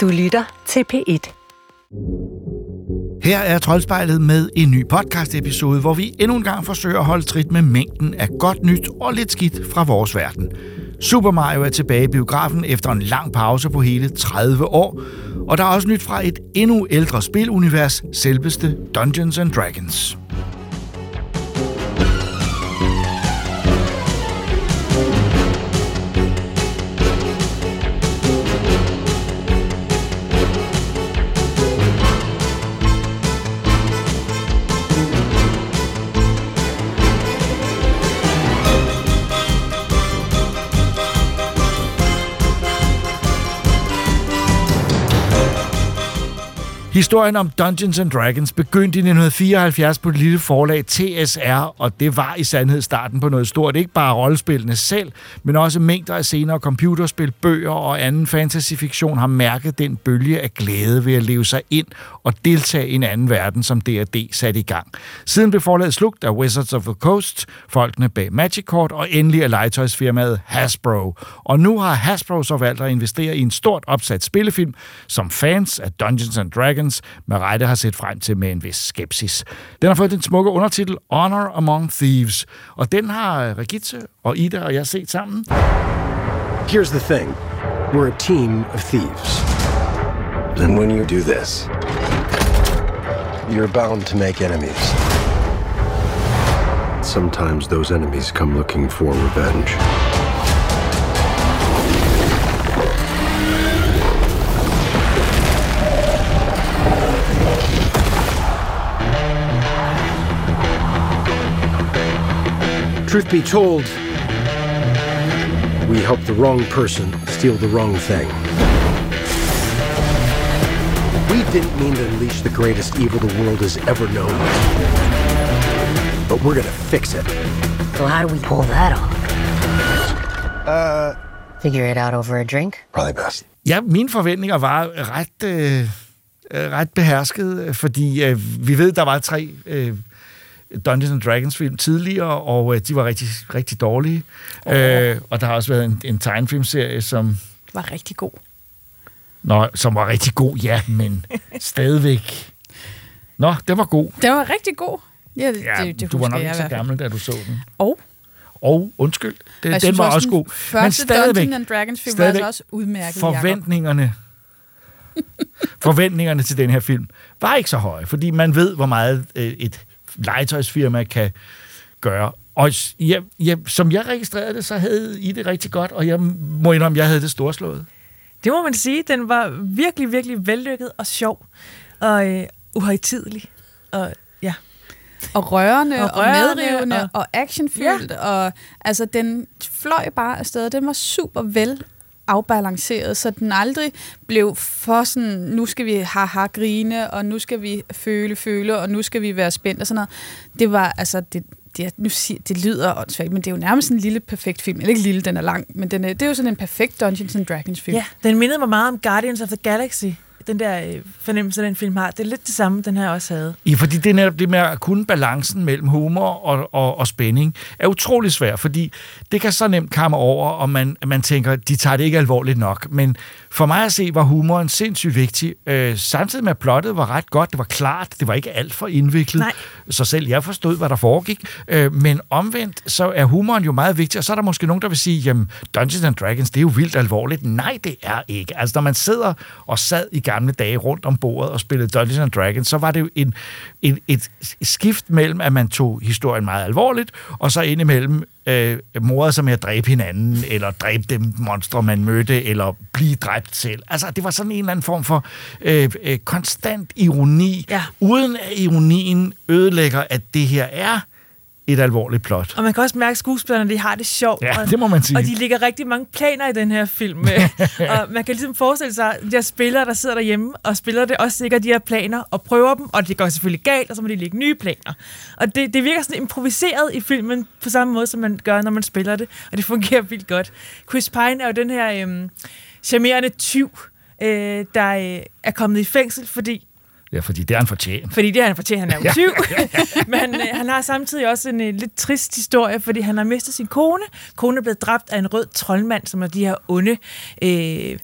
Du lytter til P1. Her er Troldspejlet med en ny podcast-episode, hvor vi endnu en gang forsøger at holde trit med mængden af godt nyt og lidt skidt fra vores verden. Super Mario er tilbage i biografen efter en lang pause på hele 30 år, og der er også nyt fra et endnu ældre spilunivers, selveste Dungeons and Dragons. Historien om Dungeons and Dragons begyndte i 1974 på det lille forlag TSR, og det var i sandhed starten på noget stort. Ikke bare rollespillene selv, men også mængder af senere computerspil, bøger og anden fantasyfiktion har mærket den bølge af glæde ved at leve sig ind og deltage i en anden verden, som D&D satte i gang. Siden blev forlaget slugt af Wizards of the Coast, folkene bag Magic Court og endelig af legetøjsfirmaet Hasbro. Og nu har Hasbro så valgt at investere i en stort opsat spillefilm, som fans af Dungeons and Dragons med rette har set frem til med en vis skepsis. Den har fået den smukke undertitel Honor Among Thieves, og den har Regitze og Ida og jeg set sammen. Here's the thing. We're a team of thieves. And when you do this, you're bound to make enemies. Sometimes those enemies come looking for revenge. Truth be told, we help the wrong person steal the wrong thing. We didn't mean to unleash the greatest evil the world has ever known. But we're gonna fix it. So how do we pull that off? Uh, Figure it out over a drink? probably best. Ja, mine forventninger var ret, øh, øh, ret behersket, fordi øh, vi ved, der var tre øh, Dungeons and Dragons film tidligere, og øh, de var rigtig, rigtig dårlige. Oh. Øh, og der har også været en, en tegnefilmserie, som, var rigtig god. nå, som var rigtig god, ja, men stadigvæk... Nå, den var god. Den var rigtig god. Ja, det, Ja, det, det du var nok ikke så gammel, da du så den. Og Og undskyld, den, jeg den synes var også, også god. Første Dungeons and Dragons film var altså også udmærket, Jacob. forventningerne, forventningerne til den her film var ikke så høje, fordi man ved, hvor meget øh, et legetøjsfirma kan gøre. Og ja, ja, som jeg registrerede det, så havde I det rigtig godt, og jeg må indrømme, jeg havde det storslået. Det må man sige. Den var virkelig, virkelig vellykket og sjov. Og øh, uhøjtidelig. Og ja. og rørende, og, Og rørende, medrivende, og, og- og actionfyldt, ja. og altså, den fløj bare afsted. Den var super vel afbalanceret, så den aldrig blev for sådan, nu skal vi haha grine, og nu skal vi føle, føle, og nu skal vi være spændt og sådan noget. Det var, altså, det, det, nu siger, det lyder åndssvagt, men det er jo nærmest en lille perfekt film. Eller ikke lille, den er lang, men den er, det er jo sådan en perfekt Dungeons and Dragons film. ja, den mindede mig meget om Guardians of the Galaxy. Den der øh, fornemmelse, den film har. Det er lidt det samme, den her også havde. Ja, fordi det er netop det med at kunne balancen mellem humor og, og, og spænding er utrolig svært, fordi det kan så nemt komme over, og man, man tænker, de tager det ikke alvorligt nok. Men for mig at se, var humoren sindssygt vigtig, øh, samtidig med at plottet var ret godt, det var klart, det var ikke alt for indviklet, Nej. så selv jeg forstod, hvad der foregik. Øh, men omvendt, så er humoren jo meget vigtig, og så er der måske nogen, der vil sige, jamen, Dungeons and Dragons, det er jo vildt alvorligt. Nej, det er ikke. Altså, når man sidder og sad i gamle dage rundt om bordet og spillede Dungeons and Dragons, så var det jo en, en, et skift mellem, at man tog historien meget alvorligt, og så indimellem øh, morede sig med at dræbe hinanden, eller dræbe dem monstre, man mødte, eller blive dræbt selv. Altså, det var sådan en eller anden form for øh, øh, konstant ironi, Ja. uden at ironien ødelægger, at det her er et alvorligt plot. Og man kan også mærke, at skuespillerne de har det sjovt. Ja, og, det må man sige. Og de ligger rigtig mange planer i den her film. øh, og man kan ligesom forestille sig, at de her spillere, der sidder derhjemme og spiller det, også sikkert de her planer og prøver dem, og det går selvfølgelig galt, og så må de lægge nye planer. Og det, det virker sådan improviseret i filmen, på samme måde, som man gør, når man spiller det, og det fungerer vildt godt. Chris Pine er jo den her øhm, charmerende tyv, øh, der øh, er kommet i fængsel, fordi Ja, fordi det er en fortjent. fordi det er han fortjener, han er jo tyv. Men øh, han har samtidig også en øh, lidt trist historie, fordi han har mistet sin kone. Konen er blevet dræbt af en rød troldmand, som er de her onde øh,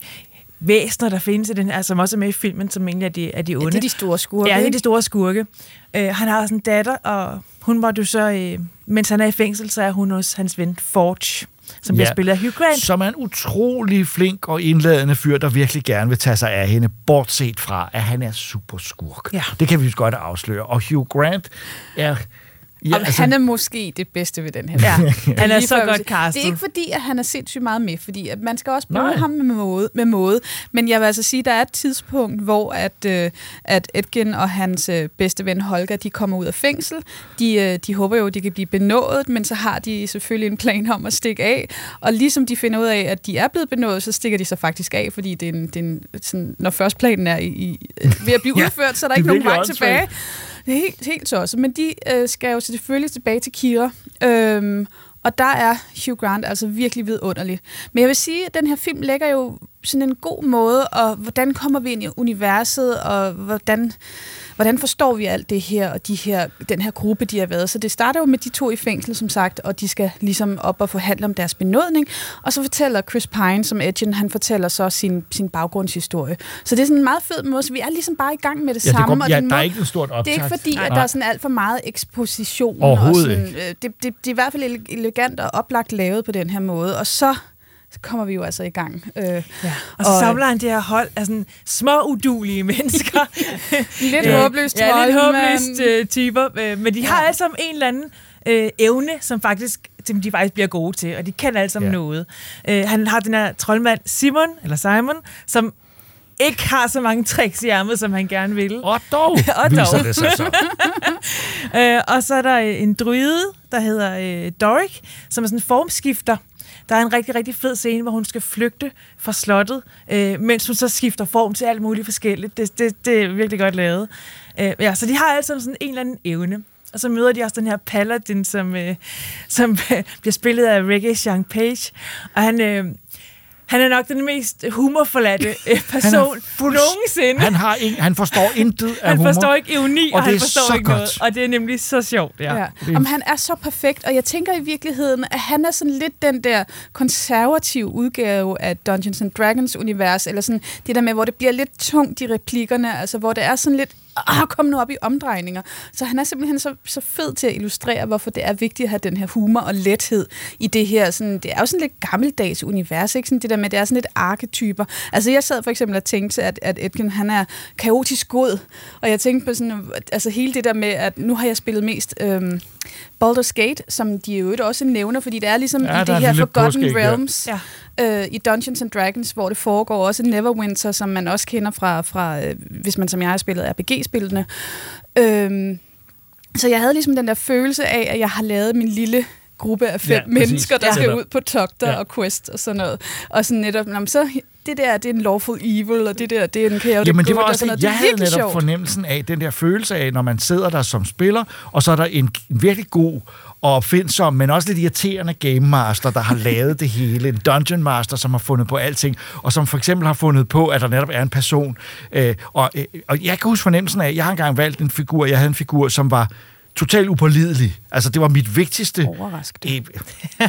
væsener, der findes i den her, som også er med i filmen, som egentlig er de, er de Ja, onde. det er de store skurke. Ja, det er de store skurke. Øh, han har også en datter, og hun var jo så, øh, mens han er i fængsel, så er hun hos hans ven Forge, som ja. bliver spillet af Hugh Grant. Som er en utrolig flink og indladende fyr, der virkelig gerne vil tage sig af hende, bortset fra, at han er super skurk. Ja. Det kan vi godt afsløre. Og Hugh Grant er... Ja, altså, han er måske det bedste ved den her. Ja, han er så godt castet. Det er ikke fordi, at han er sindssygt meget med, fordi at man skal også bruge Nej. ham med måde, med måde. Men jeg vil altså sige, at der er et tidspunkt, hvor at, øh, at Edgen og hans øh, bedste ven Holger, de kommer ud af fængsel. De, øh, de håber jo, at de kan blive benådet, men så har de selvfølgelig en plan om at stikke af. Og ligesom de finder ud af, at de er blevet benådet, så stikker de sig faktisk af, fordi det er en, det er en, sådan, når først planen er i, i, ved at blive Ja, udført, så er der er ikke nogen vej tilbage. Det er helt, helt tosset. Men de øh, skal jo selvfølgelig tilbage til Kira. Øhm, og der er Hugh Grant altså virkelig vidunderlig. Men jeg vil sige, at den her film lægger jo sådan en god måde, og hvordan kommer vi ind i universet, og hvordan, hvordan forstår vi alt det her, og de her, den her gruppe, de har været. Så det starter jo med de to i fængsel, som sagt, og de skal ligesom op og forhandle om deres benådning. Og så fortæller Chris Pine, som Edgen, han fortæller så sin, sin baggrundshistorie. Så det er sådan en meget fed måde, så vi er ligesom bare i gang med det Ja, det samme. går, og ja, den der er måde- ikke en stort det er optag. ikke fordi, at der er sådan alt for meget eksposition. Overhovedet og sådan, øh, det, det, det er i hvert fald ele- elegant og oplagt lavet på den her måde. Og så kommer vi jo altså i gang. Øh, Ja. Og så Og- samler han det her hold af sådan små, udulige mennesker. lidt Øh, håbløst Ja, lidt håbløst men- øh, typer. Øh, men de har Ja. alle sammen en eller anden øh, evne, som faktisk som de faktisk bliver gode til, og de kan alle sammen Ja. noget. Øh, han har den her troldmand Simon, eller Simon, som ikke har så mange tricks i ærmet, som han gerne vil. Og dog, Og viser dog. det sig så. Øh, og så er der øh, en druide, der hedder øh, Doric, som er sådan en formskifter. Der er en rigtig, rigtig fed scene, hvor hun skal flygte fra slottet, øh, mens hun så skifter form til alt muligt forskelligt. Det, det, det er virkelig godt lavet. Øh, ja, så de har alle sammen sådan en eller anden evne. Og så møder de også den her paladin, som, øh, som bliver spillet af Reggae Jean Page. Og han, øh, han er nok den mest humorforladte person nogensinde. Han, har en, han forstår intet af han humor. forstår ikke ironi, og, og han er forstår så ikke godt. noget. Og det er nemlig så sjovt, ja. Ja. Om han er så perfekt, og jeg tænker i virkeligheden, at han er sådan lidt den der konservative udgave af Dungeons and Dragons univers, eller sådan det der med, hvor det bliver lidt tungt i replikkerne, altså hvor det er sådan lidt, ah, kom nu op i omdrejninger. Så han er simpelthen så, så fed til at illustrere, hvorfor det er vigtigt at have den her humor og lethed i det her, sådan, det er jo sådan lidt gammeldags univers, ikke? Sådan det der med, det er sådan lidt arketyper. Altså jeg sad for eksempel og tænkte, at, at Edgen, han er kaotisk god, og jeg tænkte på sådan, altså hele det der med, at nu har jeg spillet mest Øh, Baldur's Gate, som de jo også nævner, fordi det er ligesom Ja, i det her Forgotten påskæg der. Realms, Ja. øh, i Dungeons and Dragons, hvor det foregår også Neverwinter, som man også kender fra, fra øh, hvis man som jeg har spillet RPG-spillene. Øhm, så jeg havde ligesom den der følelse af, at jeg har lavet min lille gruppe af fem Ja, præcis. mennesker, der Ja. skal ud på togter Ja. og quest og sådan noget. Og sådan netop, så det der, det er en lawful evil, og det der, det er en chaotic Jamen, det var og også noget. jeg det havde netop sjovt. fornemmelsen af, den der følelse af, når man sidder der som spiller, og så er der en, en virkelig god og opfindsom, men også lidt irriterende game master, der har lavet det hele. En dungeon master, som har fundet på alting, og som for eksempel har fundet på, at der netop er en person. Øh, og, øh, og jeg kan huske fornemmelsen af, at jeg har engang valgt en figur, jeg havde en figur, som var totalt upålidelig. Altså, det var mit vigtigste... Overraskende. Øh,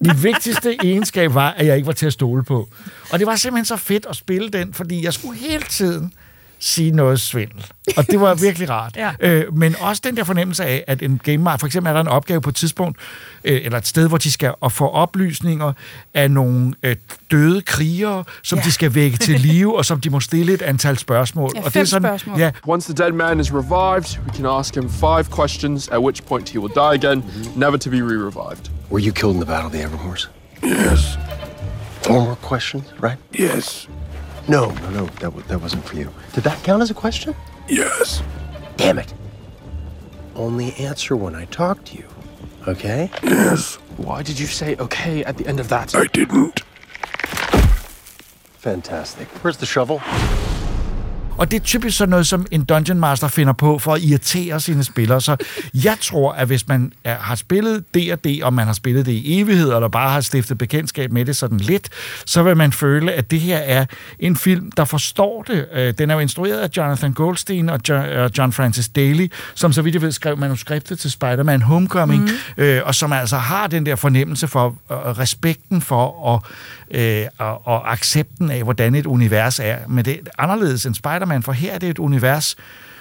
mit vigtigste egenskab var, at jeg ikke var til at stole på. Og det var simpelthen så fedt at spille den, fordi jeg skulle hele tiden sige noget svindel. Og det var virkelig rart. Ja. øh, men også den der fornemmelse af, at en game master, for eksempel er der en opgave på et tidspunkt, øh, eller et sted, hvor de skal og få oplysninger af nogle øh, døde krigere, som Ja. de skal vække til live, og som de må stille et antal spørgsmål. Ja, og fem spørgsmål. Ja, Once the dead man is revived, we can ask him five questions, at which point he will die again, never to be re-revived. Were you killed in the Battle of the Everhorse? Yes. Four more questions, right? Yes. No, no, no. That, that wasn't for you. Did that count as a question? Yes. Damn it. Only answer when I talk to you. Okay? Yes. Why did you say okay at the end of that? I didn't. Fantastic. Where's the shovel? Og det er typisk sådan noget, som en Dungeon Master finder på for at irritere sine spillere. Så jeg tror, at hvis man er, har spillet D&D, og man har spillet det i evighed, eller bare har stiftet bekendtskab med det sådan lidt, så vil man føle, at det her er en film, der forstår det. Øh, Den er jo instrueret af Jonathan Goldstein og Jo- og John Francis Daly, som så vidt jeg ved skrev manuskriptet til Spider-Man Homecoming, mm. øh, og som altså har den der fornemmelse for øh, respekten for og, øh, og, og accepten af, hvordan et univers er. Men det er anderledes end Spider-Man, for her er det et univers,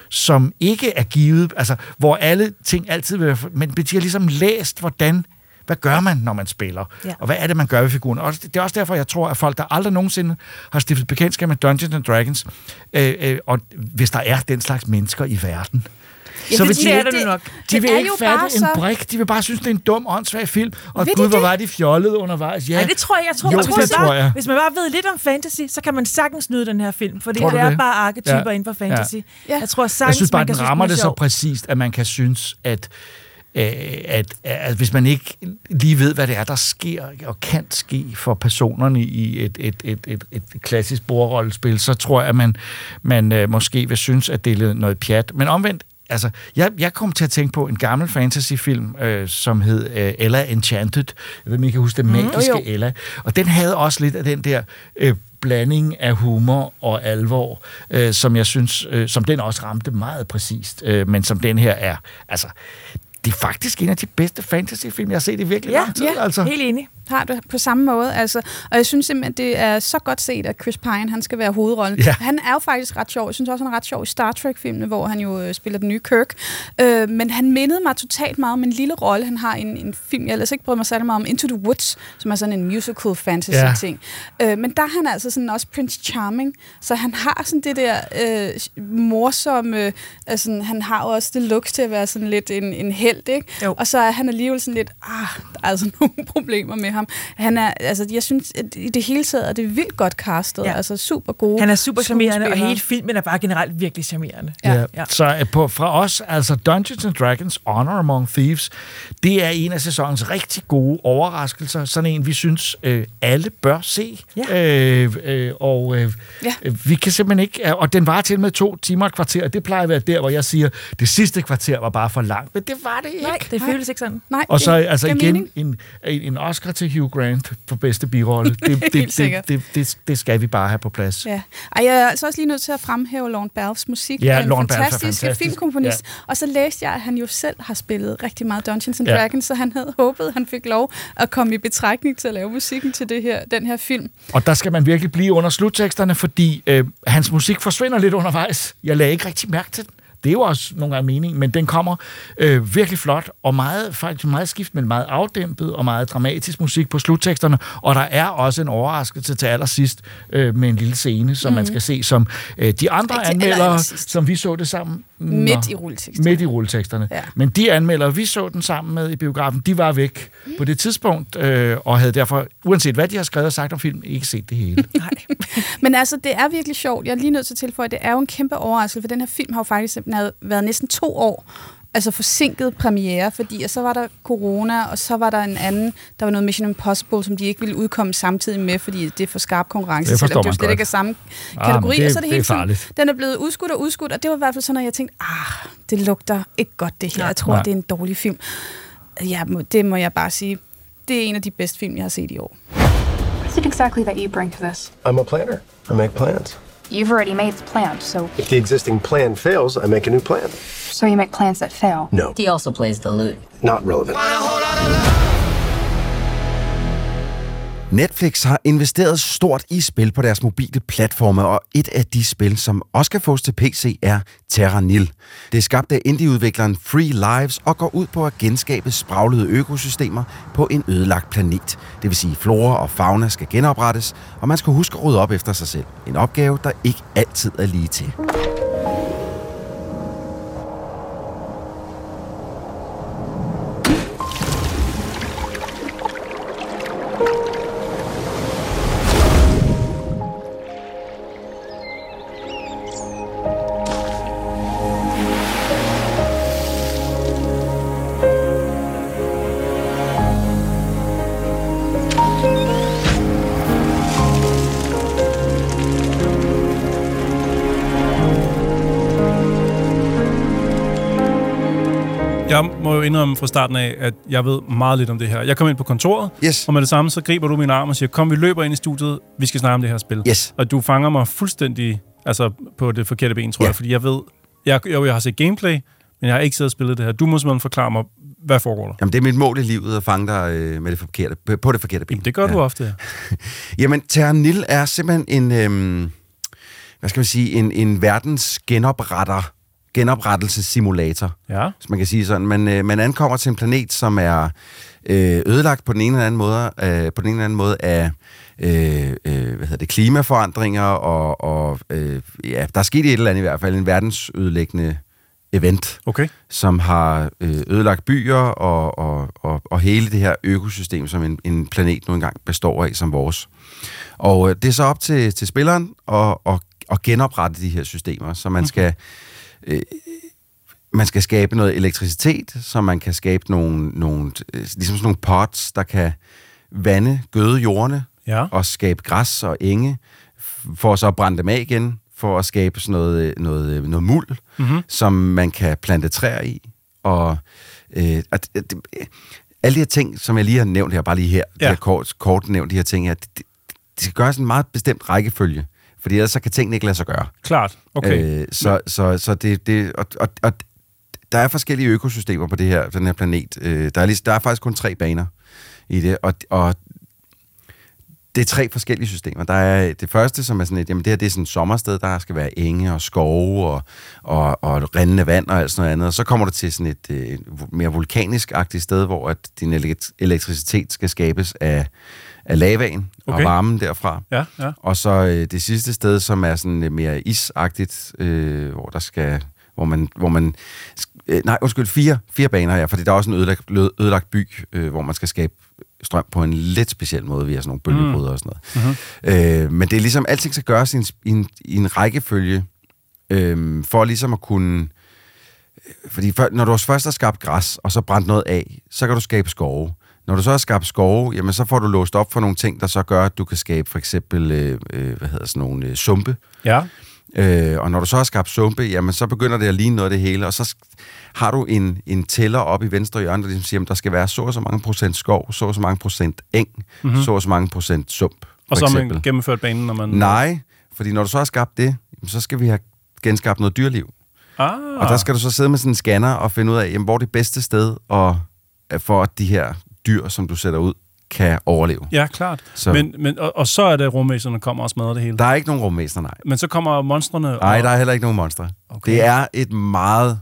som ikke er givet, altså hvor alle ting altid vil men de har ligesom læst, hvordan hvad gør man, når man spiller? Ja. Og hvad er det, man gør ved figuren? Og det er også derfor, jeg tror, at folk, der aldrig nogensinde har stiftet bekendtskab med Dungeons and Dragons, øh, øh, og hvis der er den slags mennesker i verden, Ja, så det- vil det de, er der nu nok. de det vil ikke jo fatte en så- brik. De vil bare synes, det er en dum, åndssvag film. Og Vil de gud, hvor det? var de fjollede undervejs. Ja, Ja, det tror jeg. Jeg tror, Jo, hvis, det man tror bare, jeg. hvis man bare ved lidt om fantasy, så kan man sagtens nyde den her film. Tror du det er det? bare arketyper Ja. inden for fantasy. Ja. Ja. Jeg tror sagtens, Jeg synes bare, man kan den rammer synes, det så præcist, at man kan synes, at, øh, at, at, at hvis man ikke lige ved, hvad det er, der sker og kan ske for personerne i et, et, et, et, et klassisk bordrollespil, så tror jeg, at man, man øh, måske vil synes, at det er lidt noget pjat. Men omvendt, altså, jeg, jeg kom til at tænke på en gammel fantasyfilm, øh, som hed øh, Ella Enchanted. Jeg ved, om I kan huske det magiske Jo, jo. Ella. Og den havde også lidt af den der øh, blanding af humor og alvor, øh, som jeg synes, øh, som den også ramte meget præcist, øh, men som den her er, altså, det er faktisk en af de bedste fantasyfilm, jeg har set i virkelig Ja, lang tid. ja, altså. Helt enig. Har det på samme måde. Altså, og jeg synes simpelthen, det er så godt set, at Chris Pine han skal være hovedrollen. Ja. Han er jo faktisk ret sjov. Jeg synes også, han er ret sjov i Star Trek-filmene, hvor han jo øh, spiller den nye Kirk. Øh, men han mindede mig totalt meget om en lille rolle. Han har en, en film, jeg ellers ikke brød mig særlig meget om, Into the Woods, som er sådan en musical fantasy-ting. Øh, men der er han altså sådan også Prince Charming. Så han har sådan det der øh, morsomme... Altså, han har jo også det look til at være sådan lidt en, en held, ikke? Jo. Og så er han alligevel sådan lidt, ah, der er altså nogle problemer med ham. Han er, altså, jeg synes, at i det hele taget er det vildt godt castet. Ja. Altså, super gode Han er super charmerende, og hele filmen er bare generelt virkelig charmerende. Ja. Ja. ja. Så øh, på, fra os, altså Dungeons and Dragons Honor Among Thieves, det er en af sæsonens rigtig gode overraskelser. Sådan en, vi synes, øh, alle bør se. Ja. Øh, øh, og øh, Ja. ja. vi kan simpelthen ikke... Og den var til med to timer og kvarter, og det plejer at være der, hvor jeg siger, det sidste kvarter var bare for langt. Men det var det ikke. Nej, det føles ikke sådan. Nej, Og så altså igen en, en en Oscar til Hugh Grant for bedste birolle. Det, det, det, det, det, det skal vi bare have på plads. Ja. Ej, jeg er altså også lige nødt til at fremhæve Lorne Balfs musik. Ja, Lorne Balfe er fantastisk, filmkomponist. Og så læste jeg, at han jo selv har spillet rigtig meget Dungeons and Ja. Dragons, så han havde håbet, han fik lov at komme i betragtning til at lave musikken til det her, den her film. Og der skal man virkelig blive under slutteksterne, fordi øh, hans musik forsvinder lidt undervejs. Jeg lagde ikke rigtig mærke til den. Det er jo også nogle gange mening, men den kommer øh, virkelig flot, og meget, faktisk meget skift, men meget afdæmpet og meget dramatisk musik på slutteksterne. Og der er også en overraskelse til allersidst øh, med en lille scene, som mm. man skal se, som øh, de andre til anmeldere, som vi så det sammen. Midt Nå. i rulleteksten. Midt i rulleteksterne. Ja. Men de anmeldere, vi så den sammen med i biografen, de var væk mm. på det tidspunkt, øh, og havde derfor, uanset hvad de har skrevet og sagt om filmen, ikke set det hele. Nej. Men altså, det er virkelig sjovt. Jeg er lige nødt til at tilføje, at det er jo en kæmpe overraskelse, for den her film har jo faktisk simpelthen havde været næsten to år altså forsinket premiere, fordi og så var der corona, og så var der en anden, der var noget Mission Impossible, som de ikke ville udkomme samtidig med, fordi det er for skarp konkurrence, Det selvom det jo slet godt. ikke er samme Ah, kategori. men det- og så er det, det er hele tiden, farligt. den er blevet udskudt og udskudt, og det var i hvert fald sådan, at jeg tænkte, ah, det lugter ikke godt det her. Jeg tror, Nej. det er en dårlig film. Ja, det må jeg bare sige. Det er en af de bedste film, jeg har set i år. What is it exactly that you bring to this? I'm a planner. I make plans. You've already made the plan, so If the existing plan fails, I make a new plan. so you make plans that fail. No, He also plays the lute. not relevant. Netflix har investeret stort i spil på deres mobile platforme, og et af de spil, som også kan fås til PC, er Terra Nil. Det er skabt af indieudvikleren Free Lives og går ud på at genskabe spraglede økosystemer på en ødelagt planet. Det vil sige, flora og fauna skal genoprettes, og man skal huske at rydde op efter sig selv. En opgave, der ikke altid er lige til. Indrømme fra starten af, at jeg ved meget lidt om det her. Jeg kom ind på kontoret, Yes. og med det samme, så griber du min arm og siger, kom, vi løber ind i studiet, vi skal snakke om det her spil. Yes. Og du fanger mig fuldstændig altså, på det forkerte ben, tror Ja. jeg, fordi jeg ved, jeg, jo, jeg har set gameplay, men jeg har ikke siddet og spillet det her. Du må simpelthen forklare mig, hvad foregår der? Jamen, det er mit mål i livet at fange dig øh, med det forkerte, på- det forkerte ben. Jamen, det gør ja. du ofte. Jamen, Terranil er simpelthen en, øhm, hvad skal man sige, en, en verdens genopretter, genoprettelsessimulator, Ja. hvis man kan sige sådan. Man, øh, man ankommer til en planet, som er øh, ødelagt på den ene eller anden måde, øh, på den ene eller anden måde af øh, øh, hvad hedder det, klimaforandringer, og, og øh, ja, der er sket et eller andet i hvert fald, en verdensødelæggende event, Okay. som har øh, ødelagt byer og, og, og, og hele det her økosystem, som en, en planet nu engang består af, som vores. Og øh, det er så op til, til spilleren at, at, at genoprette de her systemer, så man skal... Øh, man skal skabe noget elektricitet, så man kan skabe nogle, nogle øh, ligesom sådan nogle pots, der kan vande, gøde jordene, Ja. og skabe græs og enge, for så at brænde dem af igen, for at skabe sådan noget, øh, noget, øh, noget muld, mm-hmm. som man kan plante træer i. Og øh, at, at, alle de her ting, som jeg lige har nævnt her, bare lige her, ja. Ja. de her kort, kort nævnt de her ting her, de, de, de skal gøres en meget bestemt rækkefølge, fordi ellers så kan tingene ikke lade sig gøre. Klart. Okay. Øh, så, så, så det, det og, og, og der er forskellige økosystemer på det her, den her planet. Øh, der, er lige, der er faktisk kun tre baner i det, og, og det er tre forskellige systemer. Der er det første, som er sådan et, jamen det her det er sådan et sommersted, der skal være enge og skove og, og, og rindende vand og alt sådan noget andet. Og så kommer du til sådan et øh, mere vulkanisk-agtigt sted, hvor at din elekt- elektricitet skal skabes af, af lavaen okay. Og varmen derfra. Ja, ja. Og så øh, det sidste sted, som er sådan øh, mere isagtigt, øh, hvor der skal, hvor man, hvor man øh, nej, undskyld, fire, fire baner her, fordi der er også en ødelagt, ødelagt by, øh, hvor man skal skabe strøm på en lidt speciel måde via sådan nogle bølgebryder og sådan noget. Mm-hmm. Øh, men det er ligesom, alting skal gøres i en, i en, i en rækkefølge, øh, for ligesom at kunne fordi før, når du først har skabt græs, og så brændt noget af, så kan du skabe skove. Når du så har skabt skove, jamen så får du låst op for nogle ting, der så gør, at du kan skabe for eksempel, øh, øh, hvad hedder sådan nogle øh, sumpe. Ja. Øh, og når du så har skabt sumpe, jamen så begynder det at ligne noget af det hele, og så har du en, en tæller op i venstre hjørne, der ligesom siger, at der skal være så og så mange procent skov, så og så mange procent eng, mm-hmm. så og så mange procent sump. Og så har man gennemført banen, når man... Nej, fordi når du så har skabt det, jamen, så skal vi have genskabt noget dyrliv. Ah. Og der skal du så sidde med sådan en scanner og finde ud af, jamen, hvor er det bedste sted, og, for at de her dyr, som du sætter ud, kan overleve. Ja, klart. Så- Men, men, og, og så er det rumvæserne, der kommer og smadrer det hele. Der er ikke nogen rumvæsener, nej. Men så kommer monstrene. Nej, og, der er heller ikke nogen monstre. Okay. Det er et meget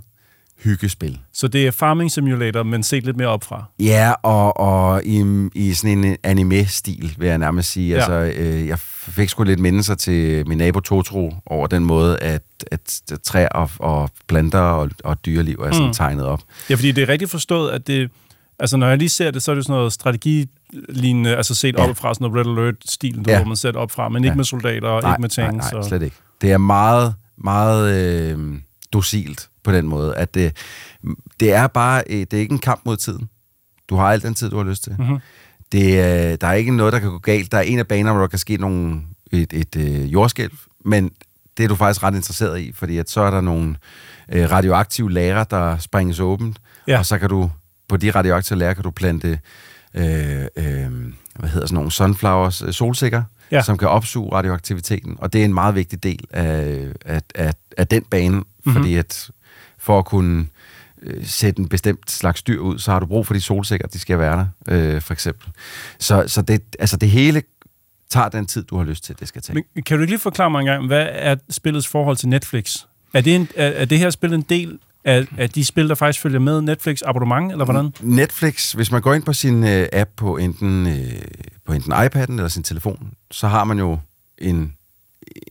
hyggespil. Så det er farming simulator, men set lidt mere opfra. Ja, og, og i, i sådan en anime-stil, vil jeg nærmest sige. Ja. Altså, øh, jeg fik sgu lidt mindelser til min nabo Totoro over den måde, at, at træer og, og planter og, og dyreliv er sådan mm. tegnet op. Ja, fordi det er rigtigt forstået, at det... Altså, når jeg lige ser det, så er det sådan noget strategilignende, altså set ja. Op fra sådan noget Red Alert-stil, ja. Hvor man sætter op fra, men ikke Ja. med soldater og nej, ikke med tanks. nej, nej, og... slet ikke. Det er meget, meget øh, docilt på den måde, at det, det er bare, øh, det er ikke en kamp mod tiden. Du har al den tid, du har lyst til. Mhm. Det, øh, der er ikke noget, der kan gå galt. Der er en af banerne, hvor der kan ske nogle, et, et øh, jordskælv, men det er du faktisk ret interesseret i, fordi at så er der nogle øh, radioaktive lager, der springes åbent, Ja. og så kan du, på de radioaktive lager, kan du plante øh, øh, hvad hedder sådan nogle sunflowers, øh, solsikker, Ja. som kan opsuge radioaktiviteten, og det er en meget vigtig del af, af, af, af den bane, Mhm. mm-hmm. fordi at for at kunne øh, sætte en bestemt slags dyr ud, så har du brug for de solsikker, de skal være der, øh, for eksempel. Så, så det, altså det hele tager den tid, du har lyst til, det skal tage. Men kan du ikke lige forklare mig engang, hvad er spillets forhold til Netflix? Er det, en, er, er det her spil en del af, af de spil, der faktisk følger med Netflix abonnement, eller hvordan? Netflix, hvis man går ind på sin øh, app på enten, øh, på enten iPad'en eller sin telefon, så har man jo en,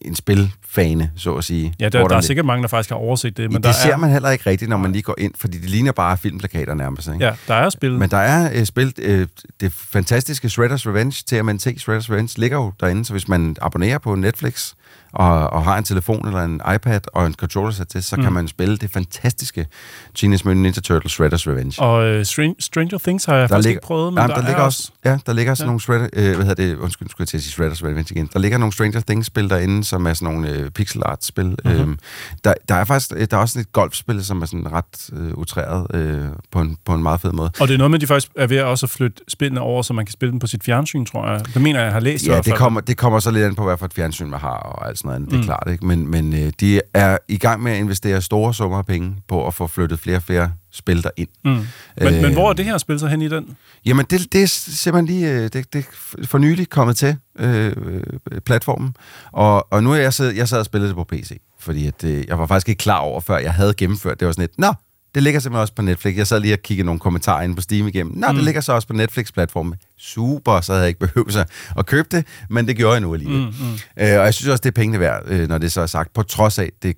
en spilfane, så at sige. Ja, der, der er sikkert mange, der faktisk har overset det, men der det ser er, man heller ikke rigtigt, når man lige går ind, fordi det ligner bare filmplakater nærmest. Ikke? ja, der er spil. Men der er øh, spil, øh, det fantastiske Shredder's Revenge, TMNT Shredder's Revenge, ligger jo derinde, så hvis man abonnerer på Netflix og, og har en telefon eller en iPad og en controller sat til, så mm. kan man spille det fantastiske Teenage Mutant Ninja Turtles Shredder's Revenge. Og uh, Stranger Things har jeg der faktisk ligger, ikke prøvet, men ja, der, der, er ligger også, ja, der ligger sådan Ja. nogle Shredder, øh, hvad hedder det, undskyld, skulle jeg til at sige Shredder's Revenge igen. Der ligger nogle Stranger Things-spil derinde, som er sådan nogle øh, pixel art spil. Mm-hmm. Øhm, der, der er faktisk der er også et golfspil, som er sådan ret øh, utræret øh, på, en, på en meget fed måde. Og det er noget med, at de faktisk er ved at også flytte spillene over, så man kan spille dem på sit fjernsyn, tror jeg. Det mener jeg, jeg har læst Ja, det kommer, det kommer så lidt an på, hvad for et fjernsyn man har, og alt sådan noget andet. Det er Mm. klart, ikke? Men, men øh, de er i gang med at investere store summer af penge på at få flyttet flere og flere spil derind. Mm. Men, Øh, men hvor er det her spil så hen i den? Jamen, det, det er simpelthen lige øh, det, det er for nylig kommet til øh, øh, platformen. Og, og nu er jeg sad, jeg sad og spillede det på PC, fordi at, øh, jeg var faktisk ikke klar over, før jeg havde gennemført. Det var sådan et, nå, det ligger simpelthen også på Netflix. Jeg sad lige og kiggede nogle kommentarer inde på Steam igennem. Nå, mm. det ligger så også på Netflix-platformen. Super, så havde jeg ikke behøvet at købe det, men det gjorde jeg nu alligevel. Mm, mm. Øh, og jeg synes også, det er pengene værd, øh, når det så er sagt. På trods af, det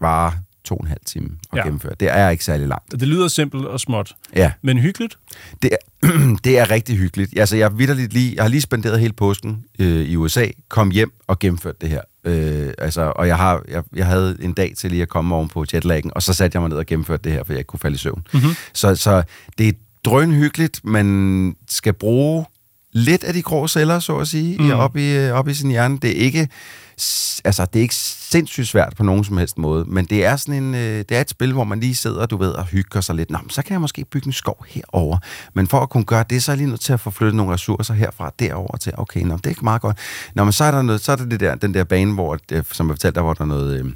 var to og en halv time at Ja. gennemføre. Det er ikke særlig langt. Det lyder simpelt og småt, Ja. men hyggeligt. Det er, det er rigtig hyggeligt. Altså, jeg, vidderligt lige, jeg har lige spenderet hele påsken øh, i USA, kom hjem og gennemført det her. Øh, altså, og jeg, har, jeg, jeg havde en dag til lige at komme oven på jetlaggen, og så satte jeg mig ned og gennemførte det her, for jeg ikke kunne falde i søvn. Mhm. Så, så det er drønhyggeligt. Man skal bruge lidt af de grå celler, så at sige, Mm. op, i, øh, op i sin hjerne. Det er ikke altså, det er ikke sindssygt svært på nogen som helst måde, men det er sådan en, øh, det er et spil, hvor man lige sidder, du ved, og hygger sig lidt. Nå, men så kan jeg måske bygge en skov herover. Men for at kunne gøre det, så er jeg lige nødt til at få flyttet nogle ressourcer herfra derover til, okay, nå, det er ikke meget godt. Nå, men så er der noget, så er der det der, den der bane, hvor, øh, som jeg fortalte, der hvor der er noget, øh,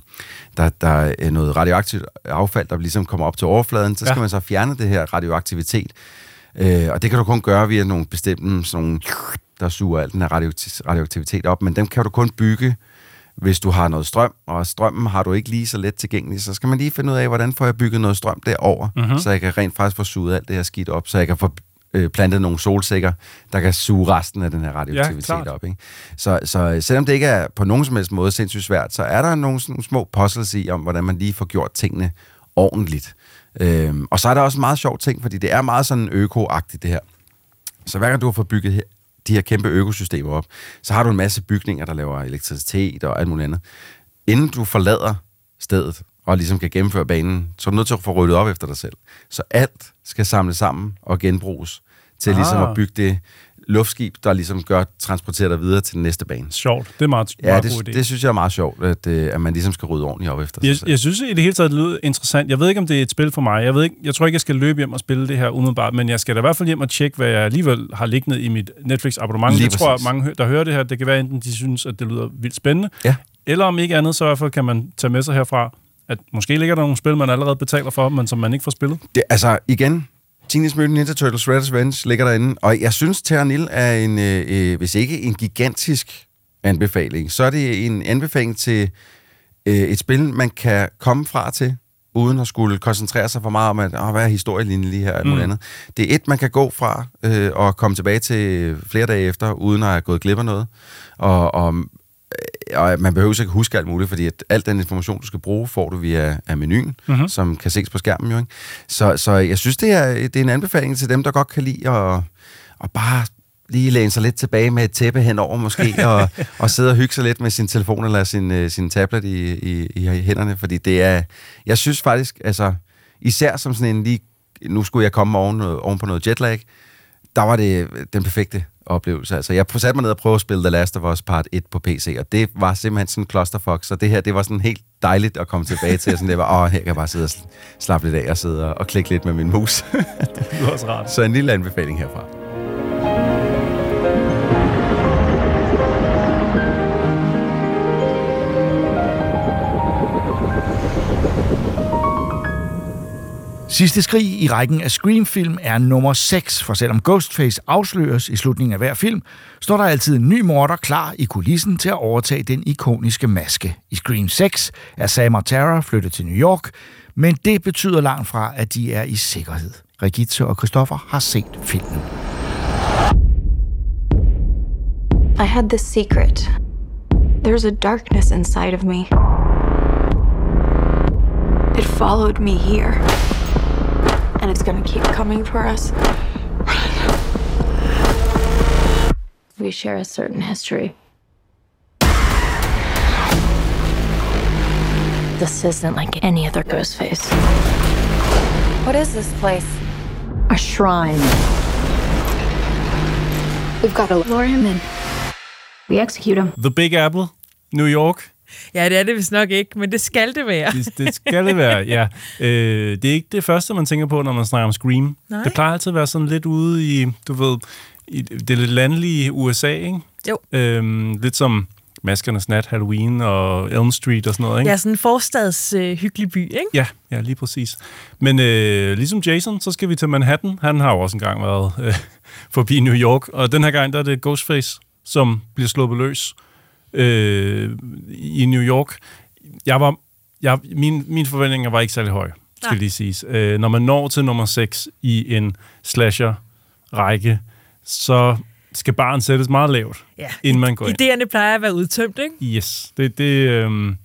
der, der er noget radioaktivt affald, der ligesom kommer op til overfladen. Så skal Ja. man så fjerne det her radioaktivitet. Øh, og det kan du kun gøre via nogle bestemte, sådan nogle, der suger al den her radioakti- radioaktivitet op, men dem kan du kun bygge, hvis du har noget strøm, og strømmen har du ikke lige så let tilgængelig, så skal man lige finde ud af, hvordan får jeg bygget noget strøm derover, Mhm. mm-hmm. så jeg kan rent faktisk få suget alt det her skidt op, så jeg kan få øh, plantet nogle solsikker, der kan suge resten af den her radioaktivitet klart. op. Ikke? Så, så selvom det ikke er på nogen som helst måde sindssygt svært, så er der nogle, nogle små puzzles i, om hvordan man lige får gjort tingene ordentligt. Øhm, og så er der også en meget sjov ting, fordi det er meget sådan øko-agtigt det her. Så hver gang du har fået bygget de her kæmpe økosystemer op, så har du en masse bygninger, der laver elektricitet og alt muligt andet. Inden du forlader stedet og ligesom kan gennemføre banen, så er du nødt til at få ryddet op efter dig selv. Så alt skal samles sammen og genbruges til Ah. ligesom at bygge det luftskib, der ligesom gør transportere dig videre til den næste bane. Sjovt. Det er meget, Ja, meget god idé. det, det synes jeg er meget sjovt, at, øh, at man ligesom skal rydde ordentligt op efter sig Jeg, selv. jeg synes i det hele taget, det lyder interessant. Jeg ved ikke, om det er et spil for mig. Jeg, ved ikke, jeg tror ikke, jeg skal løbe hjem og spille det her umiddelbart, men jeg skal da i hvert fald hjem og tjekke, hvad jeg alligevel har liggende i mit Netflix-abonnement. Lige Det tror jeg, mange, der hører det her, det kan være enten, de synes, at det lyder vildt spændende, Ja. eller om ikke andet, så i hvert fald kan man tage med sig herfra, at måske ligger der nogle spil, man allerede betaler for, men som man ikke får spillet. Det, altså, igen, Teenage Mutant Ninja Turtles Red Revenge ligger derinde, og jeg synes, Terra Nil er en, øh, øh, hvis ikke en gigantisk anbefaling, så er det en anbefaling til øh, et spil, man kan komme fra til, uden at skulle koncentrere sig for meget om, at åh, hvad er historielinjen lige her, og muligt Mm. andet. Det er et, man kan gå fra øh, og komme tilbage til flere dage efter, uden at have gået glip af noget. Og, og, og man behøver ikke huske alt muligt, fordi at al den information, du skal bruge, får du via af menuen, Mhm. som kan ses på skærmen jo. Ikke? Så, så jeg synes, det er, det er en anbefaling til dem, der godt kan lide at, at bare lige læne sig lidt tilbage med et tæppe henover måske, og, og sidde og hygge sig lidt med sin telefon eller sin, øh, sin tablet i, i, i hænderne, fordi det er, jeg synes faktisk, altså, især som sådan en lige, nu skulle jeg komme oven, oven på noget jetlag, der var det den perfekte oplevelse. Altså, jeg satte mig ned og prøvede at spille The Last of Us Part 1 på PC, og det var simpelthen sådan en clusterfuck, så det her, det var sådan helt dejligt at komme tilbage til, sådan det var, åh, her kan jeg bare sidde og sl- slappe lidt af og sidde og, og klikke lidt med min mus. Det lyder også rart. så en lille anbefaling herfra. Sidste skrig i rækken af Scream-film er nummer 6, for selvom Ghostface afsløres i slutningen af hver film, står der altid en ny morder klar i kulissen til at overtage den ikoniske maske. I Scream 6 er Sam og Tara flyttet til New York, men det betyder langt fra, at de er i sikkerhed. Regitze og Christoffer har set filmen. I had this secret. There's a darkness inside of me. It followed me here. And it's gonna keep coming for us. We share a certain history. This isn't like any other ghost face. What is this place? A shrine. We've got to lure him in. We execute him. The Big Apple, New York. Ja, det er det vist nok ikke, men det skal det være. Det, det skal det være, ja. Øh, det er ikke det første, man tænker på, når man snakker om Scream. Nej. Det plejer altid at være sådan lidt ude i, du ved, i det lidt landlige USA, ikke? Jo. Øhm, lidt som Maskernes Nat, Halloween og Elm Street og sådan noget, ikke? Ja, sådan en forstads øh, hyggelig by, ikke? Ja, ja, lige præcis. Men øh, ligesom Jason, så skal vi til Manhattan. Han har jo også engang været øh, forbi New York, og den her gang, der er det Ghostface, som bliver sluppet løs øh, i New York. Jeg var, jeg, min, mine forventninger var ikke særlig høje, skal Nej. lige siges. Øh, når man når til nummer 6 i en slasher-række, så skal barn sættes meget lavt, Ja. inden man går ind. Idéerne plejer at være udtømt, ikke? Yes, det, det, øhm,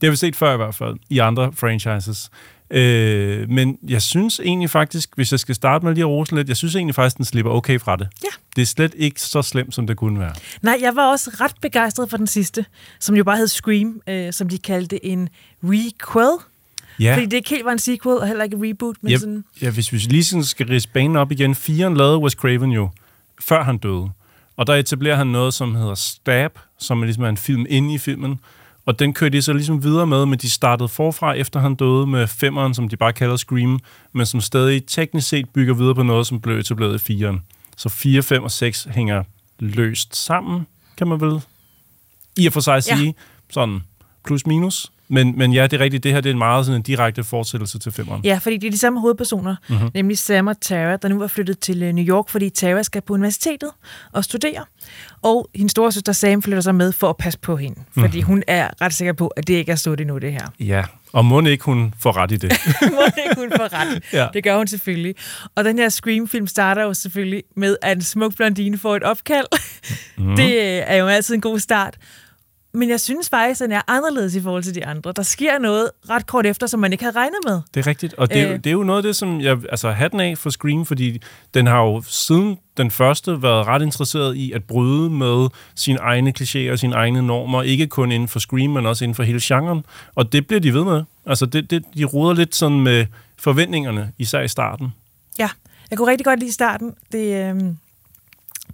det har vi set før i hvert fald, i andre franchises. Øh, men jeg synes egentlig faktisk, hvis jeg skal starte med lige at rose lidt, jeg synes egentlig faktisk, den slipper okay fra det. Ja. Det er slet ikke så slemt, som det kunne være. Nej, jeg var også ret begejstret for den sidste, som jo bare hed Scream, øh, som de kaldte en requel. Ja. Fordi det ikke helt var en sequel, og heller ikke et reboot, men Ja, sådan... ja, hvis vi lige sådan skal ridse banen op igen. Firen lavede Wes Craven jo, før han døde. Og der etablerer han noget, som hedder Stab, som er ligesom er en film inde i filmen. Og den kørte de så ligesom videre med, men de startede forfra, efter han døde, med femmeren, som de bare kalder Scream, men som stadig teknisk set bygger videre på noget, som blev etableret i firen. Så 4, 5 og 6 hænger løst sammen, kan man vel i og for sig Ja. sige. Sådan plus minus. Men, men ja, det er rigtigt, det her det er en meget sådan en direkte fortsættelse til femmeren. Ja, fordi det er de samme hovedpersoner, Mhm. mm-hmm. nemlig Sam og Tara, der nu er flyttet til øh, New York, fordi Tara skal på universitetet og studere. Og hendes store søster Sam flytter sig med for at passe på hende, fordi Mhm. hun er ret sikker på, at det ikke er slut endnu, det her. Ja, og må ikke hun får ret i det. Må ikke hun få ret. Ja. Det gør hun selvfølgelig. Og den her Scream-film starter jo selvfølgelig med, at en smuk blondine får et opkald. Mhm. Mm. Det øh, er jo altid en god start. Men jeg synes faktisk, at den er anderledes i forhold til de andre. Der sker noget ret kort efter, som man ikke havde regnet med. Det er rigtigt, og det, er, jo- Øh. det er jo noget af det, som jeg altså hatten af for Scream, fordi den har jo siden den første været ret interesseret i at bryde med sine egne klichéer og sine egne normer, ikke kun inden for Scream, men også inden for hele genren, og det bliver de ved med. Altså, det, det, de ruder lidt sådan med forventningerne, især i starten. Ja, jeg kunne rigtig godt lide starten. Det, øh,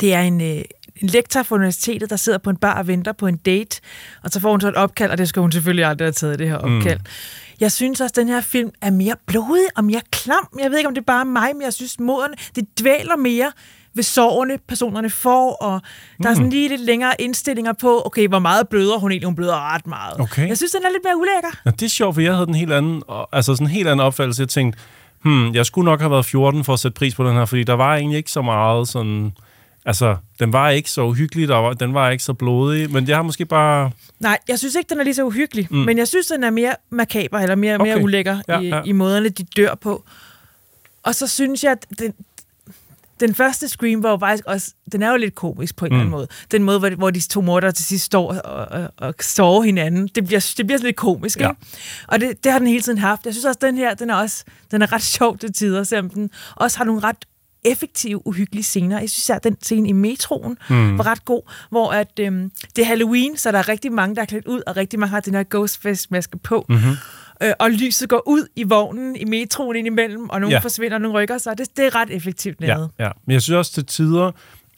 det er en, øh, en lektor fra universitetet, der sidder på en bar og venter på en date, og så får hun så et opkald, og det skal hun selvfølgelig aldrig have taget, det her opkald. Mm. Jeg synes også, at den her film er mere blodig og mere klam. Jeg ved ikke, om det er bare mig, men jeg synes, moderne, det dvæler mere ved sårene, personerne får, og der er sådan lige lidt længere indstillinger på, okay, hvor meget bløder hun egentlig? Hun bløder ret meget. Okay. Jeg synes, den er lidt mere ulækker. Ja, det er sjovt, for jeg havde den helt anden, og- altså sådan en helt anden opfattelse. Jeg tænkte, hmm, jeg skulle nok have været 14 for at sætte pris på den her, fordi der var egentlig ikke så meget sådan... Altså, den var ikke så uhyggelig, der var, den var ikke så blodig, men jeg har måske bare... Nej, jeg synes ikke, den er lige så uhyggelig, mm. men jeg synes, den er mere makaber, eller mere, Okay. mere ulækker Ja, i, ja. i måderne, de dør på. Og så synes jeg, at den, den første Scream var jo faktisk også, den er jo lidt komisk på en mm. eller anden måde. Den måde, hvor, hvor de to mordere til sidst står og, og, og sover hinanden, det bliver, det bliver sådan lidt komisk, Ja. ikke? Og det, det har den hele tiden haft. Jeg synes også, den her, den er også den er ret sjov til tider, selvom den også har nogle ret effektive, uhyggelige scener. Jeg synes, at den scene i metroen mm. var ret god, hvor at, øhm, det er Halloween, så der er rigtig mange, der er klædt ud, og rigtig mange har den her Ghostface-maske på. Mm-hmm. Øh, og lyset går ud i vognen, i metroen indimellem, og nogle Ja. ja. forsvinder, og nogle rykker sig. Det, det er ret effektivt Ja, lavet. ja. Men jeg synes også til tider,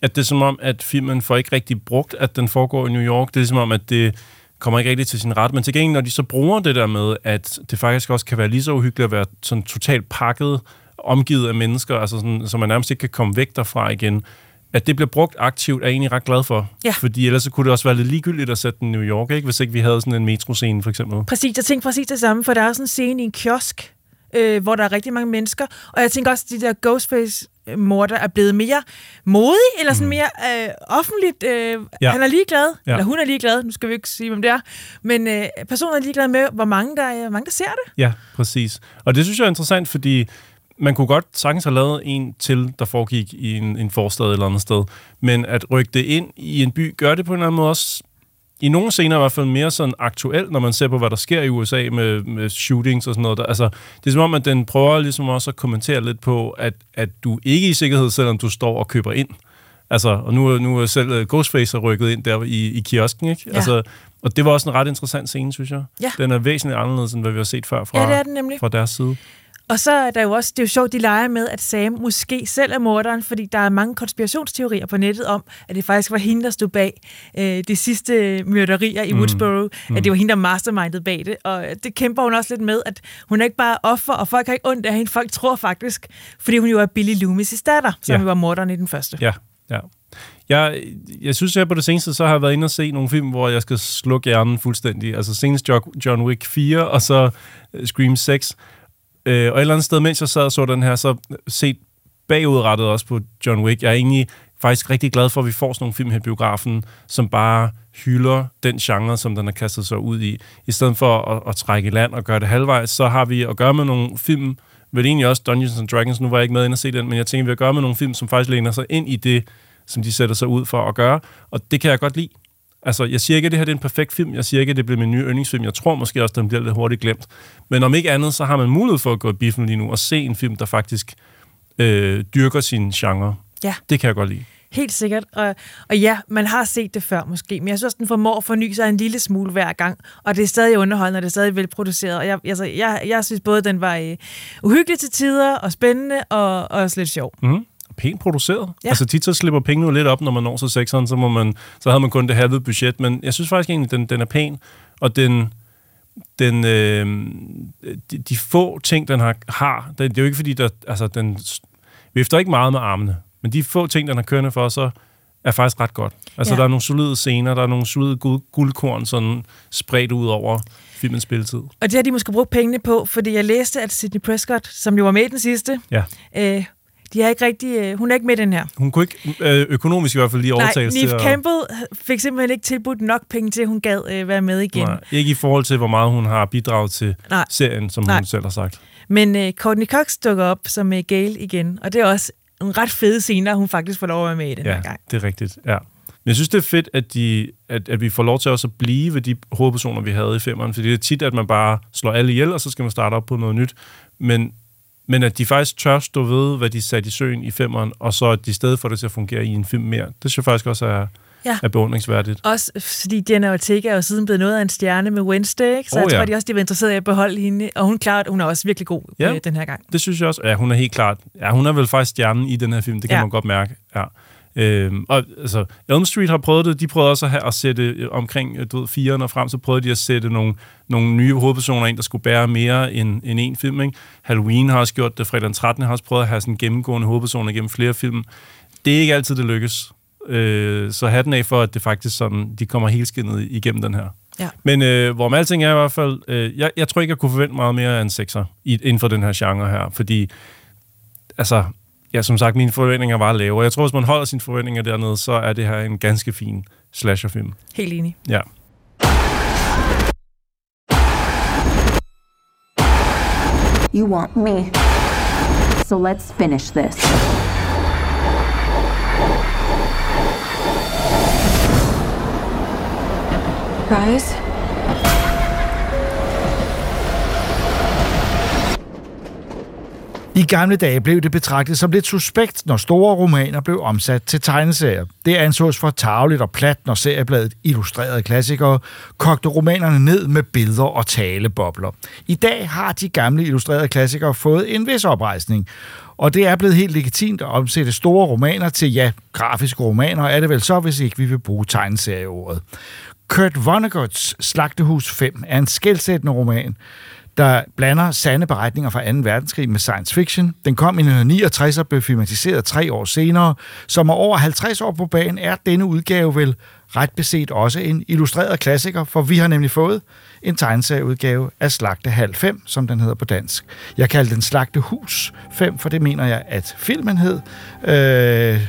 at det er som om, at filmen får ikke rigtig brugt, at den foregår i New York. Det er som om, at det kommer ikke rigtig til sin ret. Men til gengæld, når de så bruger det der med, at det faktisk også kan være lige så uhyggeligt at være sådan totalt pakket, omgivet af mennesker, altså sådan, så man nærmest ikke kan komme væk derfra igen, at det bliver brugt aktivt, er jeg egentlig ret glad for. Ja. Fordi ellers så kunne det også være lidt ligegyldigt at sætte den i New York, ikke? hvis ikke vi havde sådan en metroscene, for eksempel. Præcis, jeg tænkte præcis det samme, for der er også en scene i en kiosk, øh, hvor der er rigtig mange mennesker, og jeg tænker også, at de der Ghostface-morder er blevet mere modige, eller sådan mere øh, offentligt. Øh, Ja. Han er ligeglad, Ja. eller hun er ligeglad, nu skal vi ikke sige, hvem det er, men øh, personen er ligeglad med, hvor mange der, er, mange der ser det. Ja, præcis. Og det synes jeg er interessant, fordi man kunne godt sagtens have lavet en til, der foregik i en, en forstad eller andet sted. Men at rykke det ind i en by, gør det på en eller anden måde også i nogle scener i hvert fald mere sådan aktuelt, når man ser på, hvad der sker i USA med, med shootings og sådan noget. Der, altså, det er som om, at den prøver ligesom også at kommentere lidt på, at, at du ikke er i sikkerhed, selvom du står og køber ind. Altså, og nu, nu er selv øh, Ghostface er rykket ind der i, i kiosken, ikke? Ja. Altså, og det var også en ret interessant scene, synes jeg. Ja. Den er væsentligt anderledes, end hvad vi har set før fra, Ja, det er den nemlig. fra deres side. Og så er der jo også, det er jo sjovt, de leger med, at Sam måske selv er morderen, fordi der er mange konspirationsteorier på nettet om, at det faktisk var hende, der stod bag øh, de sidste myrderier i Mm. Woodsboro, Mm. at det var hende, der mastermindede bag det. Og det kæmper hun også lidt med, at hun er ikke bare offer, og folk har ikke ondt af hende. Folk tror faktisk, fordi hun jo er Billy Loomis' datter, som Ja. var morderen i den første. Ja, ja. Jeg, jeg synes, jeg på det seneste, så har jeg været inde og se nogle film, hvor jeg skal slukke hjernen fuldstændig. Altså senest Jo- John Wick 4, og så øh, Scream 6. Øh, og et eller andet sted, mens jeg sad og så den her, så set bagudrettet også på John Wick. Jeg er egentlig faktisk rigtig glad for, at vi får sådan nogle film her i biografen, som bare hylder den genre, som den har kastet sig ud i. I stedet for at, at trække i land og gøre det halvvejs, så har vi at gøre med nogle film, vel egentlig også Dungeons and Dragons, nu var jeg ikke med ind og se den, men jeg tænker, vi har at gøre med nogle film, som faktisk læner sig ind i det, som de sætter sig ud for at gøre, og det kan jeg godt lide. Altså, jeg siger ikke, at det her det er en perfekt film. Jeg siger ikke, at det bliver min nye yndlingsfilm. Jeg tror måske også, at den bliver lidt hurtigt glemt. Men om ikke andet, så har man mulighed for at gå i biffen lige nu og se en film, der faktisk øh, dyrker sin genre. Ja. Det kan jeg godt lide. Helt sikkert. Og, og ja, man har set det før måske, men jeg synes, den formår at forny sig en lille smule hver gang, og det er stadig underholdende, og det er stadig velproduceret. Og jeg, altså, jeg, jeg synes både, den var øh, uhyggelig til tider, og spændende, og, og også lidt sjov. Mm. Pænt produceret. Ja. Altså tit så slipper pengene jo lidt op, når man når så sekseren, så, må man, så havde man kun det halve budget, men jeg synes faktisk egentlig, den, den er pæn, og den, den, øh, de, de få ting, den har, har det, det er jo ikke fordi, der, altså, den vifter ikke meget med armene, men de få ting, den har kørende for, så er faktisk ret godt. Altså, ja. der er nogle solide scener, der er nogle solide guld, guldkorn sådan spredt ud over filmens spilletid. Og det har de måske brugt pengene på, fordi jeg læste, at Sidney Prescott, som jo var med i den sidste, Ja. øh, de har ikke rigtig, øh, hun er ikke med i den her. Hun kunne ikke, øh, økonomisk i hvert fald lige Nej, overtales til Neve at... Campbell fik simpelthen ikke tilbudt nok penge til, at hun gad øh, være med igen. Nej, ikke i forhold til, hvor meget hun har bidraget til Nej. serien, som Nej. hun selv har sagt. Men øh, Courtney Cox dukker op som øh, Gail igen, og det er også en ret fede scener, hun faktisk får lov at være med i den ja, her gang. det er rigtigt, ja. Men jeg synes, det er fedt, at, de, at, at vi får lov til også at blive ved de hovedpersoner, vi havde i femmeren. Fordi det er tit, at man bare slår alle ihjel, og så skal man starte op på noget nyt. Men, men at de faktisk tør stå ved, hvad de satte i søen i femmeren, og så at de stedet får det til at fungere i en film mere. Det synes jeg faktisk også er, Ja. er beundringsværdigt. Også fordi Jenna Ortega er jo siden blevet noget af en stjerne med Wednesday, ikke? så Oh, jeg tror, ja. de også de var interesseret i at beholde hende. Og hun klarer, hun er også virkelig god Ja. øh, den her gang. Det synes jeg også. Ja, hun er helt klart. Ja, hun er vel faktisk stjernen i den her film. Det kan ja. man godt mærke. Ja. Øhm, og altså, Elm Street har prøvet det. De prøvede også at, have, at sætte øh, omkring øh, du ved, 4'erne og frem, så prøvede de at sætte nogle, nogle nye hovedpersoner ind, der skulle bære mere end, end en film. Ikke? Halloween har også gjort det. Fredag den 13. har også prøvet at have sådan gennemgående hovedpersoner gennem flere film. Det er ikke altid, det lykkes. Øh, så hatten af for, at det faktisk sådan, de kommer helskindet igennem den her. Ja. Men øh, hvor med alting er i hvert fald, øh, jeg, jeg tror ikke, jeg kunne forvente meget mere af en sekser i, inden for den her genre her, fordi altså, ja, som sagt, mine forventninger var lave, og jeg tror, hvis man holder sine forventninger dernede, så er det her en ganske fin slasherfilm. Helt enig. Ja. You want me. So let's finish this. Rise? I gamle dage blev det betragtet som lidt suspekt, når store romaner blev omsat til tegneserier. Det ansås for tageligt og plat, når seriebladet Illustrerede Klassikere kogte romanerne ned med billeder og talebobler. I dag har de gamle illustrerede klassikere fået en vis oprejsning, og det er blevet helt legitimt at omsætte store romaner til, ja, grafiske romaner, er det vel så, hvis ikke vi vil bruge tegneserieordet. Kurt Vonnegut's Slagtehus 5 er en skældsættende roman, der blander sande beretninger fra 2. verdenskrig med science fiction. Den kom i 1969 og blev filmatiseret tre år senere. Som er over 50 år på banen, er denne udgave vel ret beset også en illustreret klassiker, for vi har nemlig fået en tegneserieudgave af Slagtehal 5, som den hedder på dansk. Jeg kalder den Slagtehus 5, for det mener jeg, at filmen hed. Øh,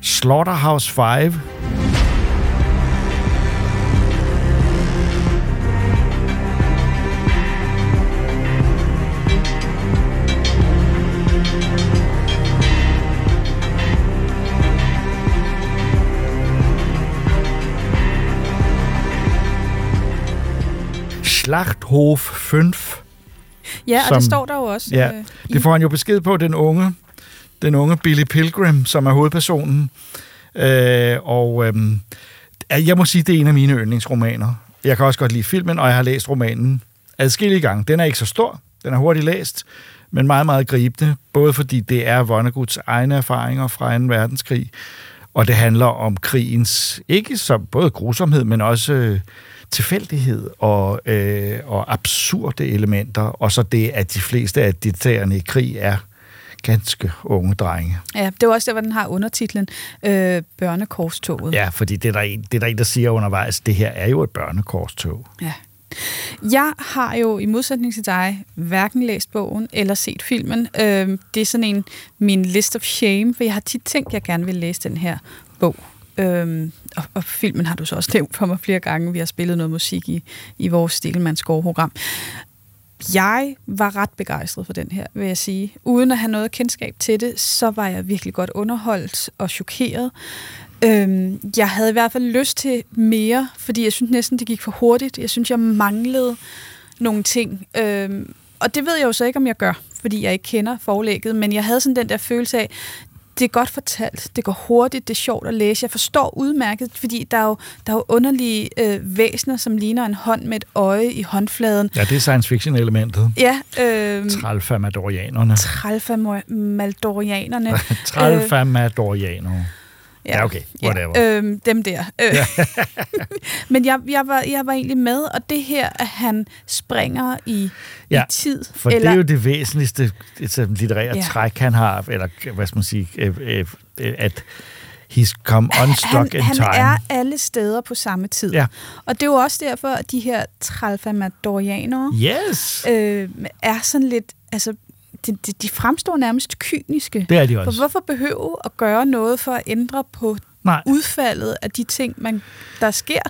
Slaughterhouse 5. Schlachthof 5. Ja, og Som- det står der jo også. Ja, øh, i- det får han jo besked på, den unge, den unge Billy Pilgrim, som er hovedpersonen. Øh, og øh, jeg må sige, det er en af mine yndlingsromaner. Jeg kan også godt lide filmen, og jeg har læst romanen adskillige gange. Den er ikke så stor, den er hurtigt læst, men meget, meget gribende, både fordi det er Vonnegut's egne erfaringer fra 2. verdenskrig, og det handler om krigens, ikke som både grusomhed, men også tilfældighed og, øh, og absurde elementer, og så det, at de fleste af deltagerne i krig er ganske unge drenge. Ja, det er også der, hvor den har undertitlen øh, Børnekorstoget. Ja, fordi det er, der en, det er der en, der siger undervejs, det her er jo et børnekorstog. Ja. Jeg har jo i modsætning til dig hverken læst bogen eller set filmen. Øh, det er sådan en min list of shame, for jeg har tit tænkt, at jeg gerne vil læse den her bog. Øhm, og, og filmen har du så også nævnt for mig flere gange. Vi har spillet noget musik i, i vores Stilmandsgård-program. Jeg var ret begejstret for den her, vil jeg sige. Uden at have noget kendskab til det, så var jeg virkelig godt underholdt og chokeret. Øhm, jeg havde i hvert fald lyst til mere, fordi jeg synes næsten, det gik for hurtigt. Jeg synes, jeg manglede nogle ting. Øhm, og det ved jeg jo så ikke, om jeg gør, fordi jeg ikke kender forlægget, men jeg havde sådan den der følelse af, det er godt fortalt, det går hurtigt, det er sjovt at læse. Jeg forstår udmærket, fordi der er jo, der er jo underlige øh, væsener, som ligner en hånd med et øje i håndfladen. Ja, det er science fiction-elementet. Ja. Øh, Tralfamadorianerne. Tralfamadorianerne. Tralfamadorianerne. Ja, ja, okay. Whatever. Ja, øh, dem der. Øh. Men jeg, jeg, var, jeg var egentlig med, og det her, at han springer i, ja, i tid. for eller, det er jo det væsentligste litterære ja. træk, han har, eller hvad skal man sige, øh, øh, øh, at he's come unstuck han, in han time. Han er alle steder på samme tid. Ja. Og det er jo også derfor, at de her tralfamadorianere yes. øh, er sådan lidt... Altså, de, de, de fremstår nærmest kyniske. Det er de også. For hvorfor behøve at gøre noget for at ændre på Nej. udfaldet af de ting, man, der sker?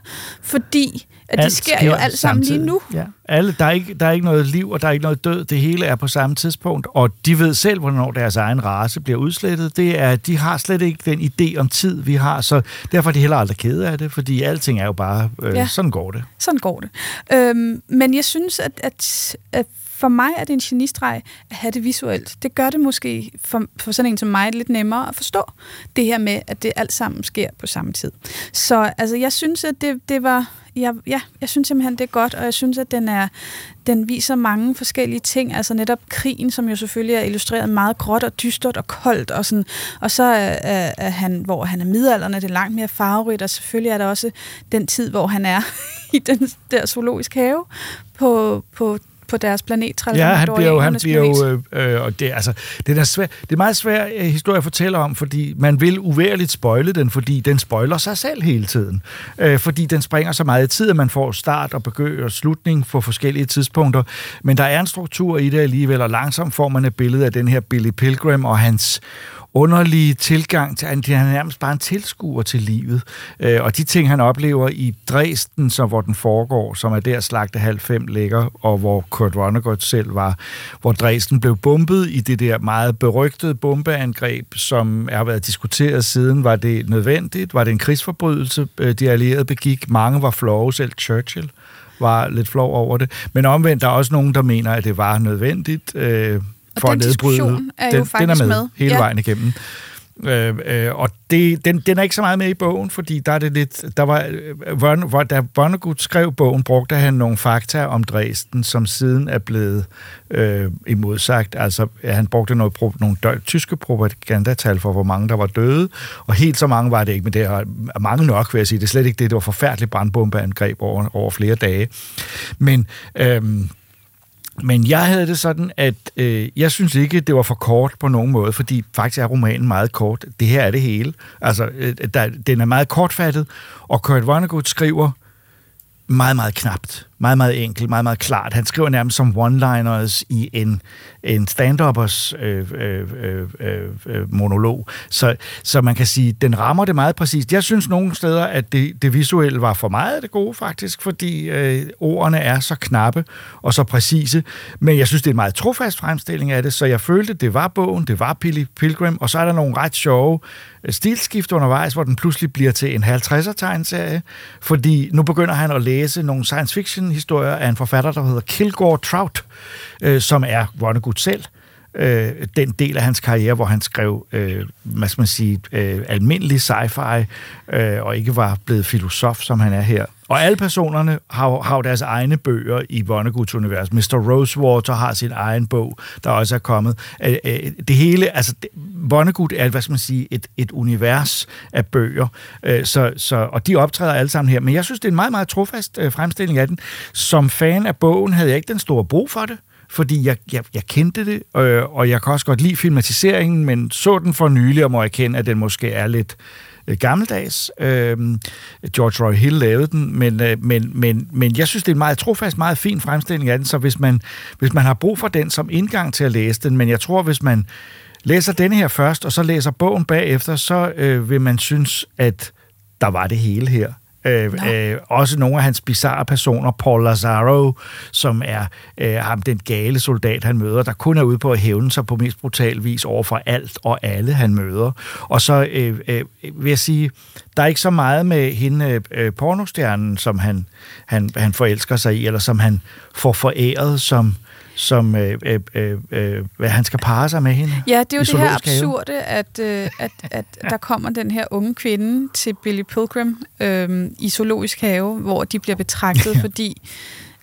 Fordi at alt de sker, sker jo alt sammen lige nu. Ja. Alle, der, er ikke, der er ikke noget liv, og der er ikke noget død. Det hele er på samme tidspunkt, og de ved selv, hvornår deres egen race bliver udslettet. Det er, de har slet ikke den idé om tid, vi har, så derfor er de heller aldrig kede af det, fordi alting er jo bare, øh, ja. sådan går det. Sådan går det. Øhm, men jeg synes, at, at, at for mig er det en genistreg at have det visuelt. Det gør det måske for, for sådan en som mig lidt nemmere at forstå det her med, at det alt sammen sker på samme tid. Så altså, jeg synes, at det, det var... Jeg, ja, jeg synes simpelthen, det er godt, og jeg synes, at den, er, den viser mange forskellige ting. Altså netop krigen, som jo selvfølgelig er illustreret meget gråt og dystert og koldt. Og, sådan, og så er, er han, hvor han er midalderne, det er langt mere farverigt, og selvfølgelig er der også den tid, hvor han er i den der zoologisk have på, på på deres planet. Ja, han bliver jo, han bliver jo øh, og det, altså, det, er svær, det er meget svær øh, historie at fortælle om, fordi man vil uværligt spoile den, fordi den spoiler sig selv hele tiden. Øh, fordi den springer så meget i tid, at man får start og begynd og slutning på forskellige tidspunkter. Men der er en struktur i det alligevel, og langsomt får man et billede af den her Billy Pilgrim og hans underlige tilgang til, han er nærmest bare en tilskuer til livet. Øh, og de ting, han oplever i Dresden, så hvor den foregår, som er der slagte halv fem ligger, og hvor Kurt Vonnegut selv var, hvor Dresden blev bombet i det der meget berygtede bombeangreb, som er været diskuteret siden. Var det nødvendigt? Var det en krigsforbrydelse, øh, de allierede begik? Mange var flove, selv Churchill var lidt flov over det. Men omvendt, der er også nogen, der mener, at det var nødvendigt. Øh, for og at nedbryde. den er den, jo faktisk den er med, med. hele ja. vejen igennem. Øh, øh, og det, den, den er ikke så meget med i bogen, fordi der er det lidt, der var, hvor, da Vonnegut skrev bogen, brugte han nogle fakta om Dresden, som siden er blevet øh, imodsagt. Altså, han brugte noget, nogle tyske propagandatal for, hvor mange der var døde, og helt så mange var det ikke, men det er mange nok, vil jeg sige. Det er slet ikke det, det var forfærdeligt brandbombeangreb over, over flere dage. Men øh, men jeg havde det sådan, at øh, jeg synes ikke, det var for kort på nogen måde, fordi faktisk er romanen meget kort. Det her er det hele. Altså, øh, der, den er meget kortfattet, og Kurt Vonnegut skriver meget, meget knapt. Meget, meget enkelt, meget, meget klart. Han skriver nærmest som one-liners i en, en stand-uppers øh, øh, øh, øh, monolog. Så, så man kan sige, den rammer det meget præcist. Jeg synes nogle steder, at det, det visuelle var for meget af det gode faktisk, fordi øh, ordene er så knappe og så præcise. Men jeg synes, det er en meget trofast fremstilling af det, så jeg følte, det var bogen, det var Pilgrim, og så er der nogle ret sjove stilskift undervejs, hvor den pludselig bliver til en 50'er-tegnserie, fordi nu begynder han at læse nogle science fiction historie af en forfatter, der hedder Kilgore Trout, øh, som er Vonnegut selv. Øh, den del af hans karriere, hvor han skrev, øh, hvad skal man sige, øh, almindelig sci-fi, øh, og ikke var blevet filosof, som han er her. Og alle personerne har, har jo deres egne bøger i Vonnegut's univers. Mr. Rosewater har sin egen bog, der også er kommet. Det hele, altså Vonnegut er, hvad skal man sige, et, et univers af bøger, så, så, og de optræder alle sammen her. Men jeg synes, det er en meget, meget trofast øh, fremstilling af den. Som fan af bogen havde jeg ikke den store brug for det, fordi jeg, jeg, jeg kendte det, øh, og jeg kan også godt lide filmatiseringen, men så den for nylig, og må erkende, at den måske er lidt øh, Øh, gammeldags. Øh, George Roy Hill lavede den, men, øh, men, men, men jeg synes, det er en meget trofast, meget fin fremstilling af den, så hvis man, hvis man har brug for den som indgang til at læse den, men jeg tror, hvis man læser denne her først, og så læser bogen bagefter, så øh, vil man synes, at der var det hele her. Øh, øh, også nogle af hans bizarre personer, Paul Lazaro, som er øh, ham den gale soldat, han møder, der kun er ude på at hævne sig på mest brutal vis over for alt og alle, han møder. Og så øh, øh, vil jeg sige, der er ikke så meget med hende, øh, pornostjernen, som han, han, han forelsker sig i, eller som han får foræret som som øh, øh, øh, øh, hvad han skal parre sig med hende. Ja, det er jo det her absurde, at, øh, at, at der kommer den her unge kvinde til Billy Pilgrim øh, i zoologisk have, hvor de bliver betragtet, fordi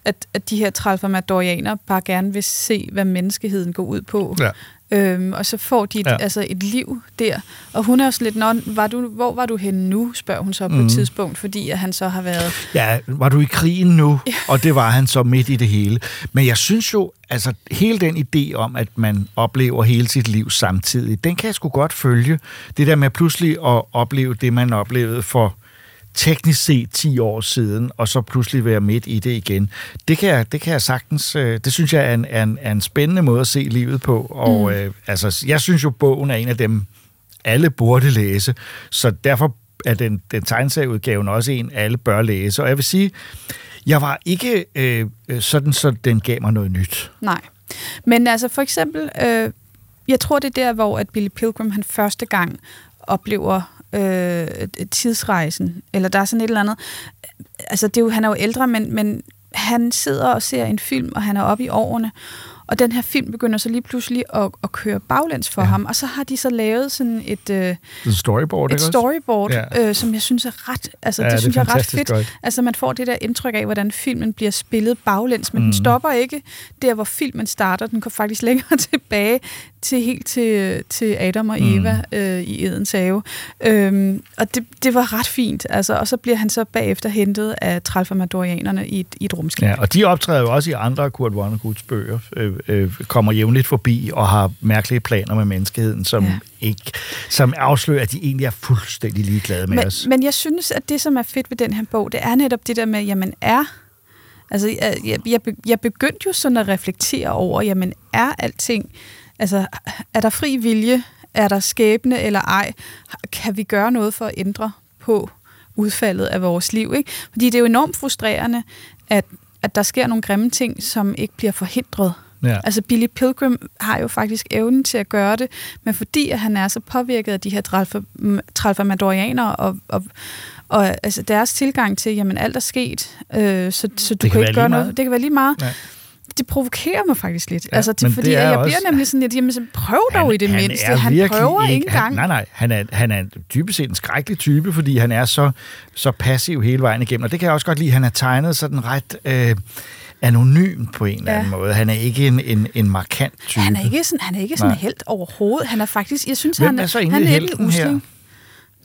at, at de her tralfamadorianere bare gerne vil se, hvad menneskeheden går ud på. Ja. Øhm, og så får de et, Ja. altså et liv der. Og hun er sådan lidt, Nå, var du, hvor var du henne nu, spørger hun så på Mhm. et tidspunkt, fordi at han så har været... Ja, var du i krigen nu? Ja. Og det var han så midt i det hele. Men jeg synes jo, altså hele den idé om, at man oplever hele sit liv samtidig, den kan jeg sgu godt følge. Det der med pludselig at opleve det, man oplevede for teknisk set 10 år siden, og så pludselig være midt i det igen. Det kan jeg, det kan jeg sagtens, øh, det synes jeg er en, er, en, er en spændende måde at se livet på. Og Mm. øh, altså, jeg synes jo, bogen er en af dem, alle burde læse. Så derfor er den, den tegneserieudgaven også en, alle bør læse. Og jeg vil sige, jeg var ikke øh, øh, sådan, så den gav mig noget nyt. Nej. Men altså for eksempel, øh, jeg tror det er der, hvor at Billy Pilgrim han første gang oplever øh, tidsrejsen, eller der er sådan et eller andet. Altså det er jo, han er jo ældre, men, men han sidder og ser en film, og han er oppe i årene, og den her film begynder så lige pludselig at, at køre baglæns for ja. ham, og så har de så lavet sådan et... Øh, En storyboard, et storyboard, Ja. øh, som jeg synes er ret, altså Ja, det det, synes jeg er ret fedt. godt. Altså man får det der indtryk af, hvordan filmen bliver spillet baglæns, men mm. Mhm. den stopper ikke der, hvor filmen starter. Den går faktisk længere tilbage til helt til, til Adam og Mhm. Eva mm. øh, i Edens have. Øhm, og det, det var ret fint. Altså, og så bliver han så bagefter hentet af tralfamadorianerne i et, i et rumskib. Ja, og de optræder jo også i andre Kurt Vonnegut's bøger, øh, øh, kommer jævnligt forbi og har mærkelige planer med menneskeheden, som, ja. ikke, som afslører, at de egentlig er fuldstændig ligeglade med men, os. men jeg synes, at det, som er fedt ved den her bog, det er netop det der med, jamen er... Altså, jeg, jeg, jeg begyndte jo sådan at reflektere over, jamen er alting... Altså, er der fri vilje? Er der skæbne eller ej? Kan vi gøre noget for at ændre på udfaldet af vores liv? Ikke? Fordi det er jo enormt frustrerende, at, at der sker nogle grimme ting, som ikke bliver forhindret. Ja. Altså Billy Pilgrim har jo faktisk evnen til at gøre det, men fordi at han er så påvirket af de her tralfa- tralfamadorianere og, og, og altså deres tilgang til, jamen alt er sket, øh, så, så du kan kan, være ikke gøre noget. meget. Det kan være lige meget. Ja. Det provokerer mig faktisk lidt. Ja, altså, til, men fordi det er jeg også- bliver nemlig sådan lidt, jamen så prøv dog i det mindste. Han prøver ikke han, engang. Nej, nej, han er, han er dybest set en skrækkelig type, fordi han er så, så passiv hele vejen igennem. Og det kan jeg også godt lide. Han er tegnet sådan ret øh, anonym på en eller anden Ja. måde. Han er ikke en, en, en markant type. Han er ikke sådan, han er ikke sådan Nej. helt overhovedet. Han er faktisk, jeg synes, Hvem han er så han er lidt helten her?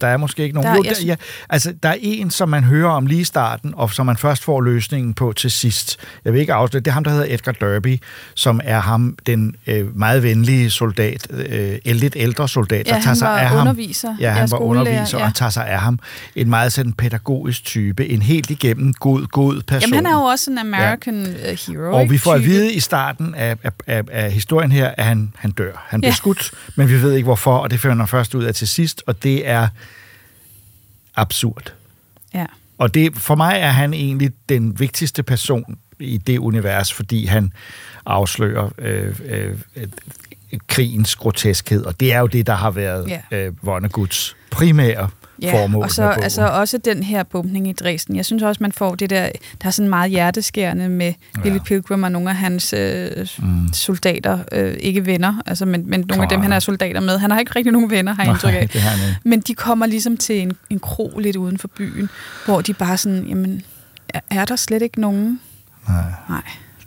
Der er måske ikke nogen. Der- jo, der, ja, altså, der er en, som man hører om lige i starten, og som man først får løsningen på til sidst. Jeg vil ikke afsløre, det er ham, der hedder Edgar Derby, som er ham, den øh, meget venlige soldat, øh, lidt ældre soldat, Ja, der tager sig af ham. underviser. Ja, han var underviser ja. og tager sig af ham. En meget sådan pædagogisk type, en helt igennem god, god person. Jamen, han er jo også en American ja. hero. Og vi får at vide i starten af, af, af, af historien her, at han, han dør. Han bliver Ja. skudt, men vi ved ikke hvorfor, og det finder han først ud af til sidst, og det er absurd. Ja. Og det, for mig er han egentlig den vigtigste person i det univers, fordi han afslører øh, øh, øh, krigens groteskhed, og det er jo det, der har været Ja. øh, Vonneguts primære formål og så altså også den her bumpning i Dresden. Jeg synes også, man får det der, der er sådan meget hjerteskærende med ja. Billy Pilgrim og nogle af hans øh, mm. soldater, øh, ikke venner, altså, men, men nogle af dem, han er soldater med. Han har ikke rigtig nogen venner, har jeg indtryk af. Men de kommer ligesom til en, en kro lidt uden for byen, hvor de bare sådan, jamen, er, er der slet ikke nogen. Nej. Nej.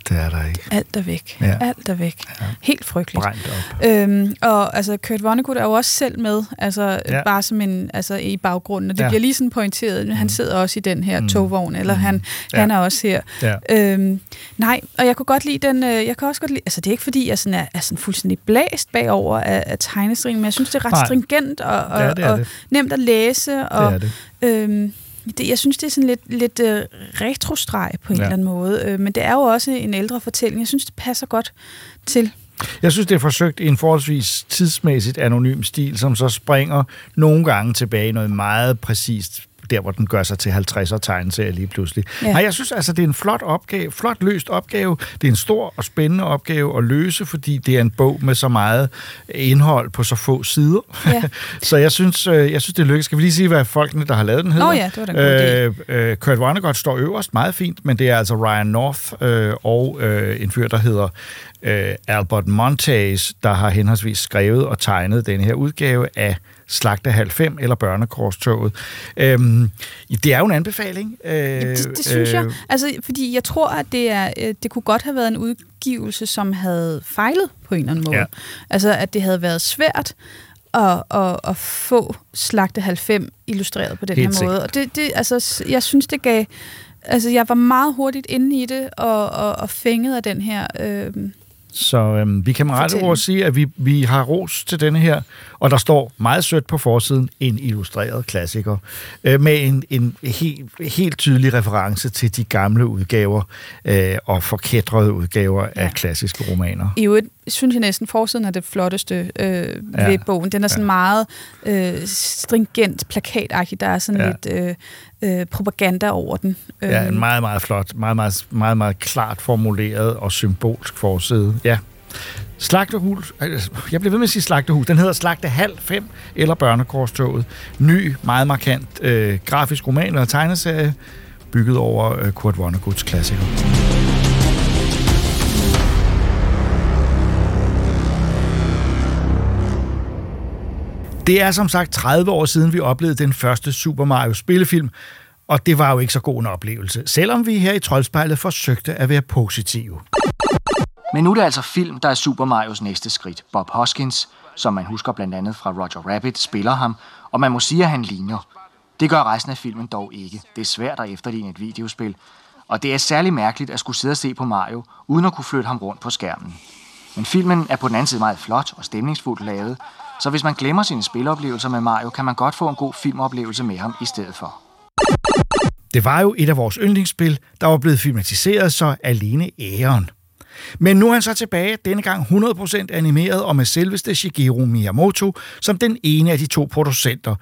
Det er der ikke. Alt er væk. Ja. Alt er væk. Ja. Helt frygteligt. Brændt op. Øhm, og altså, Kurt Vonnegut er jo også selv med, altså Ja. bare som en, altså i baggrunden. Og det Ja. bliver lige sådan pointeret. Han sidder også i den her Mm. mm. togvogn, eller han, Ja. han er også her. Ja. Øhm, nej, og jeg kunne godt lide den, øh, jeg kan også godt lide, altså det er ikke fordi, jeg sådan er, er sådan fuldstændig blæst bagover af, af tegnestrien, men jeg synes, det er ret Nej. stringent og, og, Ja, det er og det. nemt at læse. Og, Det er det. Øhm, det, jeg synes, det er sådan lidt, lidt uh, retrostreg på en ja. eller anden måde. Øh, men det er jo også en ældre fortælling. Jeg synes, det passer godt til. Jeg synes, det er forsøgt i en forholdsvis tidsmæssigt anonym stil, som så springer nogle gange tilbage i noget meget præcist der, hvor den gør sig til 50'er tegneserie lige pludselig. Ja. Nej, jeg synes altså, det er en flot opgave, flot løst opgave. Det er en stor og spændende opgave at løse, fordi det er en bog med så meget indhold på så få sider. Ja. så jeg synes, øh, jeg synes, det lykkes. Skal vi lige sige, hvad folkene, der har lavet den hedder? Nå ja, det var da en god idé. øh, øh, Kurt Vonnegut står øverst, meget fint, men det er altså Ryan North øh, og øh, en fyr, der hedder øh, Albert Montes, der har henholdsvis skrevet og tegnet den her udgave af Slagtehal 5 eller Børnekorstoget. Øhm, det er jo en anbefaling. Øh, Det, det synes jeg. Altså, fordi jeg tror, at det, er, øh, det kunne godt have været en udgivelse, som havde fejlet på en eller anden måde. Ja. Altså, at det havde været svært at, at, at få Slagte 90 illustreret på den Helt her sikkert. måde. Og det, det, altså, jeg synes, det gav... Altså, jeg var meget hurtigt inde i det, og, og, og fænget af den her... Øh, Så øhm, vi kan med rette ord sige, at vi, vi har ros til denne her, og der står meget sødt på forsiden, en illustreret klassiker, øh, med en, en helt, helt tydelig reference til de gamle udgaver øh, og forkædrede udgaver ja. af klassiske romaner. I øvrigt synes jeg næsten, forsiden er det flotteste øh, Ja. ved bogen. Den er sådan Ja. meget øh, stringent, plakatagtig. Der er sådan Ja. lidt øh, øh, propaganda over den. Ja, Øhm, en meget, meget flot, meget, meget, meget, meget klart formuleret og symbolsk forside. Ja. Slagtehus, øh, jeg bliver ved med at sige slagtehus, den hedder Slagtehal 5 eller Børnekorstoget. Ny, meget markant øh, grafisk roman eller tegneserie, bygget over øh, Kurt Vonneguts klassiker. Det er som sagt 30 år siden, vi oplevede den første Super Mario spillefilm, og det var jo ikke så god en oplevelse, selvom vi her i Troldspejlet forsøgte at være positive. Men nu er det altså film, der er Super Marios næste skridt. Bob Hoskins, som man husker blandt andet fra Roger Rabbit, spiller ham, og man må sige, at han ligner. Det gør resten af filmen dog ikke. Det er svært at efterligne et videospil, og det er særlig mærkeligt at skulle sidde og se på Mario, uden at kunne flytte ham rundt på skærmen. Men filmen er på den anden side meget flot og stemningsfuldt lavet, så hvis man glemmer sine spiloplevelser med Mario, kan man godt få en god filmoplevelse med ham i stedet for. Det var jo et af vores yndlingsspil, der var blevet filmatiseret, så alene æren. Men nu er han så tilbage, denne gang 100% animeret og med selveste Shigeru Miyamoto som den ene af de to producenter,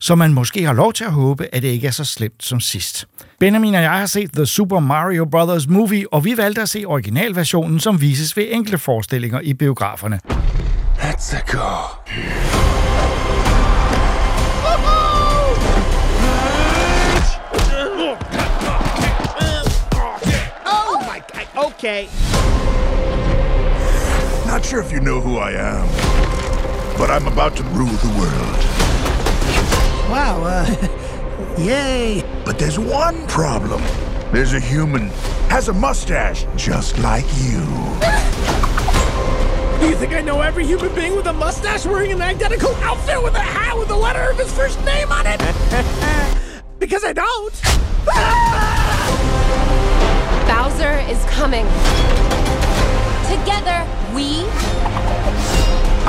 så man måske har lov til at håbe, at det ikke er så slemt som sidst. Benjamin og jeg har set The Super Mario Bros. Movie, og vi valgte at se originalversionen, som vises ved enkelte forestillinger i biograferne. Let's go. Oh my god. Okay. Not sure if you know who I am, but I'm about to rule the world. Wow, uh, yay. But there's one problem. There's a human, has a mustache, just like you. Do You think I know every human being with a mustache wearing an identical outfit with a hat with the letter of his first name on it? because I don't. Bowser is coming. Together, we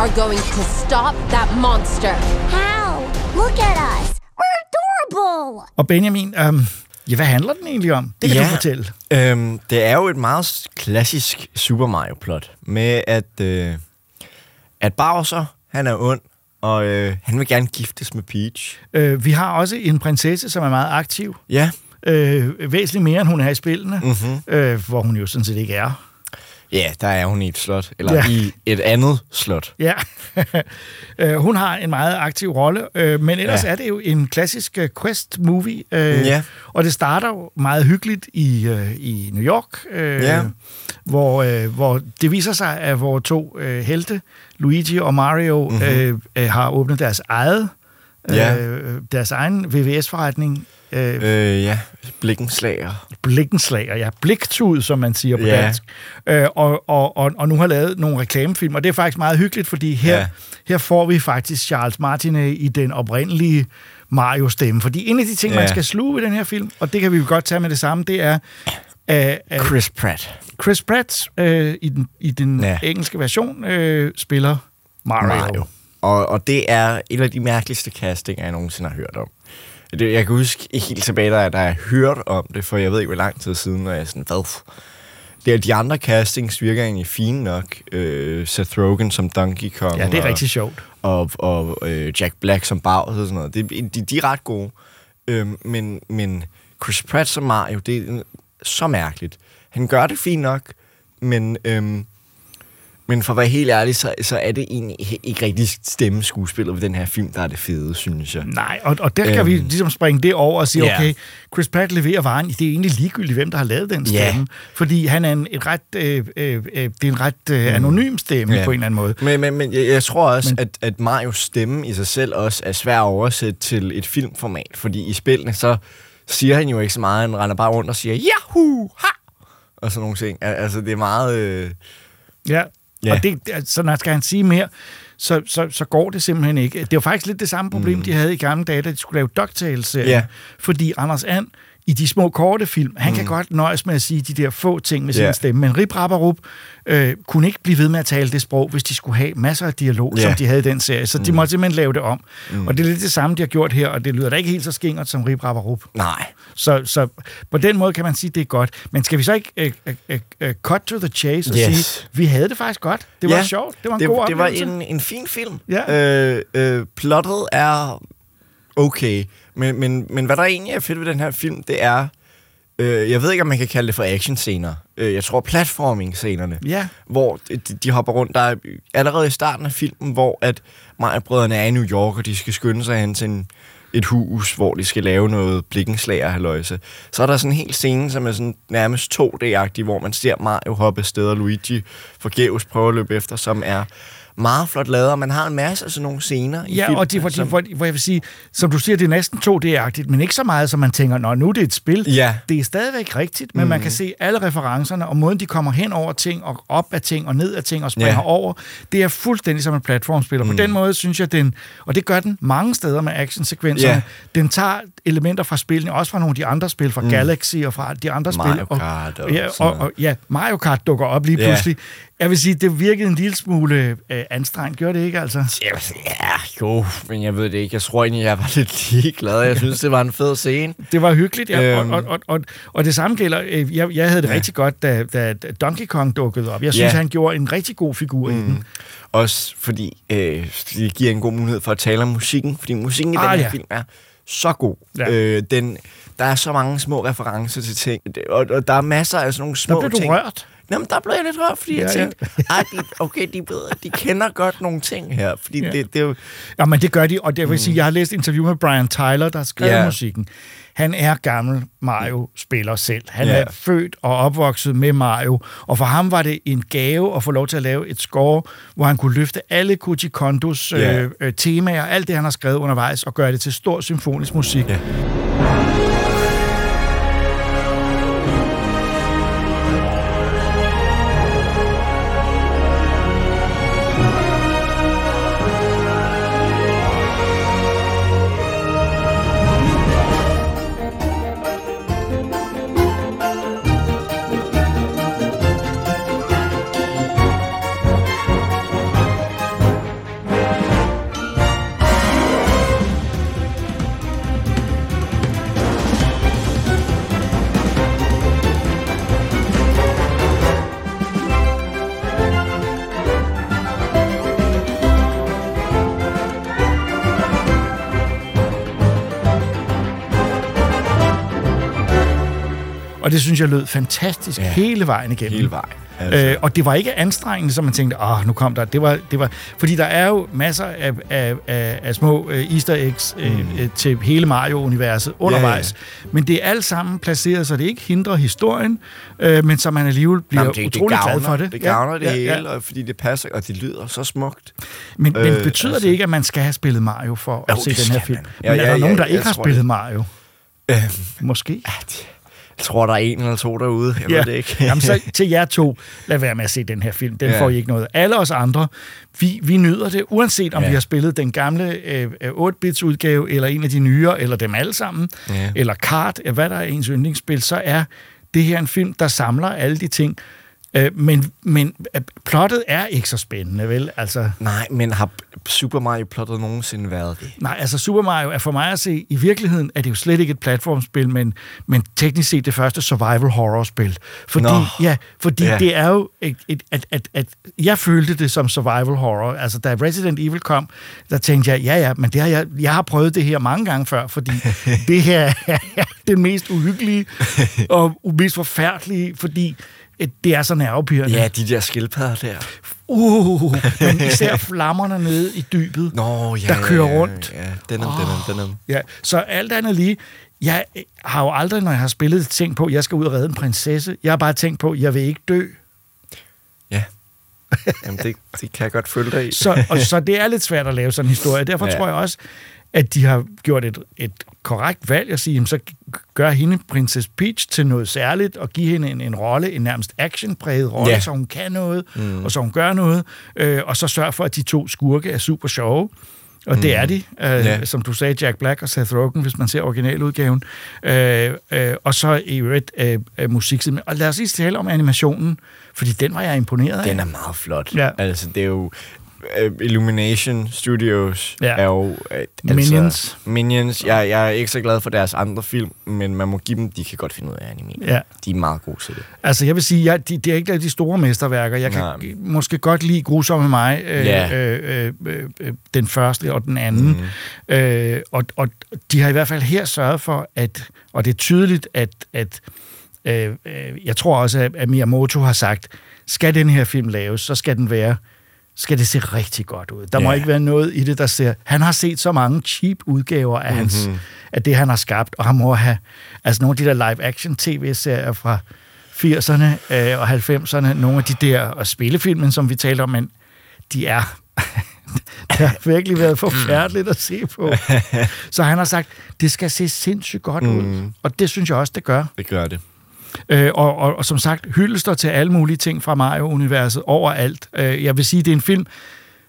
are going to stop that monster. How? Look at us. We're adorable. Og Benjamin, øhm, ja, hvad handler den egentlig om? Det kan ja, du fortælle. Øhm, det er jo et meget klassisk Super Mario-plot, med at, øh, at Bowser, han er ond, og øh, han vil gerne giftes med Peach. Øh, vi har også en prinsesse, som er meget aktiv. Ja. Øh, væsentligt mere, end hun er i spillene, Mhm. øh, hvor hun jo sådan set ikke er. Ja, der er hun i et slot, eller Ja. i et andet slot. Ja, øh, hun har en meget aktiv rolle, øh, men ellers ja. Er det jo en klassisk øh, quest-movie, Ja. og det starter jo meget hyggeligt i, i New York, Ja. hvor, hvor det viser sig, at vores to helte, Luigi og Mario, Mhm. mm-hmm. har åbnet deres eget Ja. øh, deres egen VVS-forretning Øh, Øh, ja, blikkenslager. blikkenslager, ja, bliktud, som man siger på Ja. dansk. Øh, og, og, og, og nu har lavet nogle reklamefilm, og det er faktisk meget hyggeligt, fordi her, Ja. her får vi faktisk Charles Martinet i den oprindelige Mario-stemme. Fordi en af de ting, ja. man skal sluge i den her film, og det kan vi jo godt tage med det samme, det er... Uh, uh, Chris Pratt. Chris Pratt uh, i den, i den ja. Engelske version uh, spiller Mario. Mario. Og, og det er en af de mærkeligste castinger, jeg nogensinde har hørt om. Det, jeg kan huske ikke helt tilbage, da, da jeg hørte om det, for jeg ved ikke, hvor lang tid siden, og jeg er sådan, hvad? Det er de andre castings virker egentlig fine nok. Øh, Seth Rogen som Donkey Kong. Ja, det er og, rigtig sjovt. Og, og øh, Jack Black som Bowser og sådan noget. Det, de, de er ret gode. Øh, men, men Chris Pratt som Mario, det er så mærkeligt. Han gør det fint nok, men... Øhm, men for at være helt ærlig, så, så er det egentlig ikke rigtig stemmeskuespillet ved den her film, der er det fede, synes jeg. Nej, og, og der kan øhm, vi ligesom springe det over og sige, ja. okay, Chris Pratt leverer varen. Det er egentlig ligegyldigt, hvem der har lavet den stemme. Fordi han er en, et ret, øh, øh, øh, det er en ret øh, anonym stemme Ja. på en eller anden måde. Men, men, men jeg, jeg tror også, men, at, at Marios stemme i sig selv også er svær at oversætte til et filmformat, fordi i spillene, så siger han jo ikke så meget, han render bare rundt og siger, Yahoo! Ha! Og sådan nogle ting. Al- Altså, det er meget... Øh, Ja, Ja. og det, så når skal han sige mere, så, så, så går det simpelthen ikke. Det var faktisk lidt det samme problem, mm. de havde i gamle dage, da de skulle lave DuckTales-serien. Ja. Fordi Anders And, i de små korte film, han mm. kan godt nøjes med at sige de der få ting med sin Ja. stemme, men Rip Rapperup øh, kunne ikke blive ved med at tale det sprog, hvis de skulle have masser af dialog, Ja. som de havde i den serie. Så de Mm. måtte simpelthen lave det om. Mm. Og det er lidt det samme, de har gjort her, og det lyder da ikke helt så skingert som Rip Rapperup. nej. Så, så på den måde kan man sige, at det er godt. Men skal vi så ikke uh, uh, uh, cut to the chase og Yes. sige, vi havde det faktisk godt. Det var Ja, sjovt. Det var en det, god Det var en, en fin film. Ja. Øh, øh, plottet er okay, men, men, men hvad der egentlig er fedt ved den her film, det er, øh, jeg ved ikke, om man kan kalde det for actionscener. Øh, jeg tror platforming-scenerne, Ja. hvor de, de hopper rundt. Der er allerede i starten af filmen, hvor at Maja-brødrene er i New York, og de skal skynde sig hen til en, et hus, hvor de skal lave noget blikkenslager haløjse. Så er der sådan en hel scene, som er sådan nærmest 2D-agtig, hvor man ser Mario hoppe afsted, og Luigi forgæves prøve at løbe efter, som er meget flot lavet, og man har en masse af sådan nogle scener i Ja, filmen. og det, hvor, som- hvor, hvor jeg vil sige, som du siger, det er næsten 2D-agtigt, men ikke så meget, som man tænker, nå, nu er det et spil. Ja. Det er stadigvæk rigtigt, men mm. man kan se alle referencerne, og måden, de kommer hen over ting, og op af ting, og ned af ting, og springer Ja. over, det er fuldstændig som en platformspiller. Mm. På den måde synes jeg, den, og det gør den mange steder med actionsekvenserne, Ja. den tager elementer fra spillene, også fra nogle af de andre spil, fra Mm. Galaxy og fra de andre Mario spil. Og, Kart og ja, sådan og, og, ja, Mario Kart dukker op lige Ja. pludselig. Jeg vil sige, det virkede en lille smule øh, anstrengt, gjorde det ikke altså? Ja, jo, men jeg ved det ikke. Jeg tror egentlig, jeg var lidt ligeglad. Jeg synes, det var en fed scene. Det var hyggeligt, ja. Øhm. Og, og, og, og, det samme gælder, øh, jeg, jeg havde det ja. Rigtig godt, da, da Donkey Kong dukkede op. Jeg synes, Ja. han gjorde en rigtig god figur mm. i den. Også fordi øh, det giver en god mulighed for at tale om musikken, fordi musikken i Ah, den her ja. film er så god. Ja. Øh, den, der er så mange små referencer til ting, og, og der er masser af sådan nogle små Der blev du ting. rørt. Jamen, der blev jeg lidt rørt, fordi ja, jeg Ja, ja. tænkte, ej, de, okay, de, blevet, de kender godt nogle ting her, fordi Ja. ja. det, det er jo... Ja, men det gør de, og det vil sige, jeg har læst interview med Brian Tyler, der har skrevet Ja. musikken. Han er gammel Mario-spiller selv. Han Ja. er født og opvokset med Mario, og for ham var det en gave at få lov til at lave et score, hvor han kunne løfte alle Koji Kondos Ja. øh, øh, temaer, alt det, han har skrevet undervejs, og gøre det til stor symfonisk musik. Ja. Jeg lød fantastisk ja. Ja. hele vejen igennem. Hele vejen. Altså. Øh, og det var ikke anstrengende, som man tænkte, åh, nu kom der. Det var, det var, fordi der er jo masser af, af, af, af små øh, easter eggs øh, Mm. øh, til hele Mario-universet undervejs. Men det er alt sammen placeret, så det ikke hindrer historien, øh, men så man alligevel bliver Jamen, det, utrolig det gavner, glad for det. Det gavner det ja, hele, ja. og fordi det passer, og det lyder så smukt. Men, men Øh, betyder altså- det ikke, at man skal have spillet Mario for at Jo, se det den her film? man. Men Ja, er ja, der ja, nogen, der jeg ikke har spillet det. Mario? Måske. Jeg tror, der er en eller to derude. Jeg ved det ikke. Jamen, så til jer to, lad være med at se den her film. Den Ja. ja. får I ikke noget. Alle os andre, vi, vi nyder det, uanset om Ja. ja. vi har spillet den gamle øh, øh, 8-bits udgave, eller en af de nyere, eller dem alle sammen, Ja. eller kart, øh, hvad der er ens yndlingsspil, så er det her en film, der samler alle de ting. Øh, men, men øh, plottet er ikke så spændende, vel? Altså, Nej, men har Super Mario plottet nogensinde været det? Nej, altså Super Mario er for mig at se, i virkeligheden er det jo slet ikke et platformspil, men, men teknisk set det første survival horror-spil. Fordi, Nå. ja, fordi Ja. det er jo, et, et, at, at, at jeg følte det som survival horror. Altså da Resident Evil kom, der tænkte jeg, ja ja, men det har jeg, jeg har prøvet det her mange gange før, fordi det her er det mest uhyggelige og mest forfærdelige, fordi det er så nervepirrende. Ja, de der skildpadder der. Uh, men især flammerne nede i dybet, Nå, ja, der kører ja, ja, rundt. Ja, den er, den er, den er. Ja, så alt andet lige, jeg har jo aldrig, når jeg har spillet, tænkt på, at jeg skal ud og redde en prinsesse. Jeg har bare tænkt på, at jeg vil ikke dø. Jamen, det, det kan jeg godt følge dig i. Så, og, så det er lidt svært at lave sådan en historie. Derfor Ja. ja. tror jeg også, at de har gjort et, et korrekt valg at sige, jamen, så gør hende, prinsesse Peach, til noget særligt, og give hende en, en rolle, en nærmest actionpræget rolle, Ja. så hun kan noget, Mm. mm. og så hun gør noget, øh, og så sørg for, at de to skurke er super sjove. Og mm. det Mm. er de, øh, Ja. ja. som du sagde, Jack Black og Seth Rogen, hvis man ser originaludgaven. Øh, øh, og så i øvrigt øh, øh, musik. Og lad os lige tale om animationen, fordi den var jeg imponeret af. Den er meget flot. Ja. Altså, det er jo... uh, Illumination Studios Ja. er jo... Uh, altså, Minions. Minions. Jeg, jeg er ikke så glad for deres andre film, men man må give dem... De kan godt finde ud af at animere. Ja. De er meget gode til det. Altså, jeg vil sige, jeg, de, det er ikke de store mesterværker. Jeg kan Nej. måske godt lide Grusomme mig, øh, Ja. øh, øh, øh, den første og den anden. Mm. Øh, og, og de har i hvert fald her sørget for, at, og det er tydeligt, at, at øh, øh, jeg tror også, at, at Miyamoto har sagt, skal den her film laves, så skal den være skal det se rigtig godt ud. Der må Ja. ikke være noget i det, der ser... Han har set så mange cheap udgaver af, hans, Mhm. af det, han har skabt, og han må have... Altså nogle af de der live-action tv-serier fra 80'erne øh, og 90'erne, nogle af de der, og spillefilmen, som vi talte om, men de er... det har virkelig været forfærdeligt at se på. Så han har sagt, det skal se sindssygt godt ud. Mm. Og det synes jeg også, det gør. Det gør det. Øh, og, og, og som sagt, hyldester til alle mulige ting fra Mario-universet overalt. Øh, jeg vil sige, det er en film,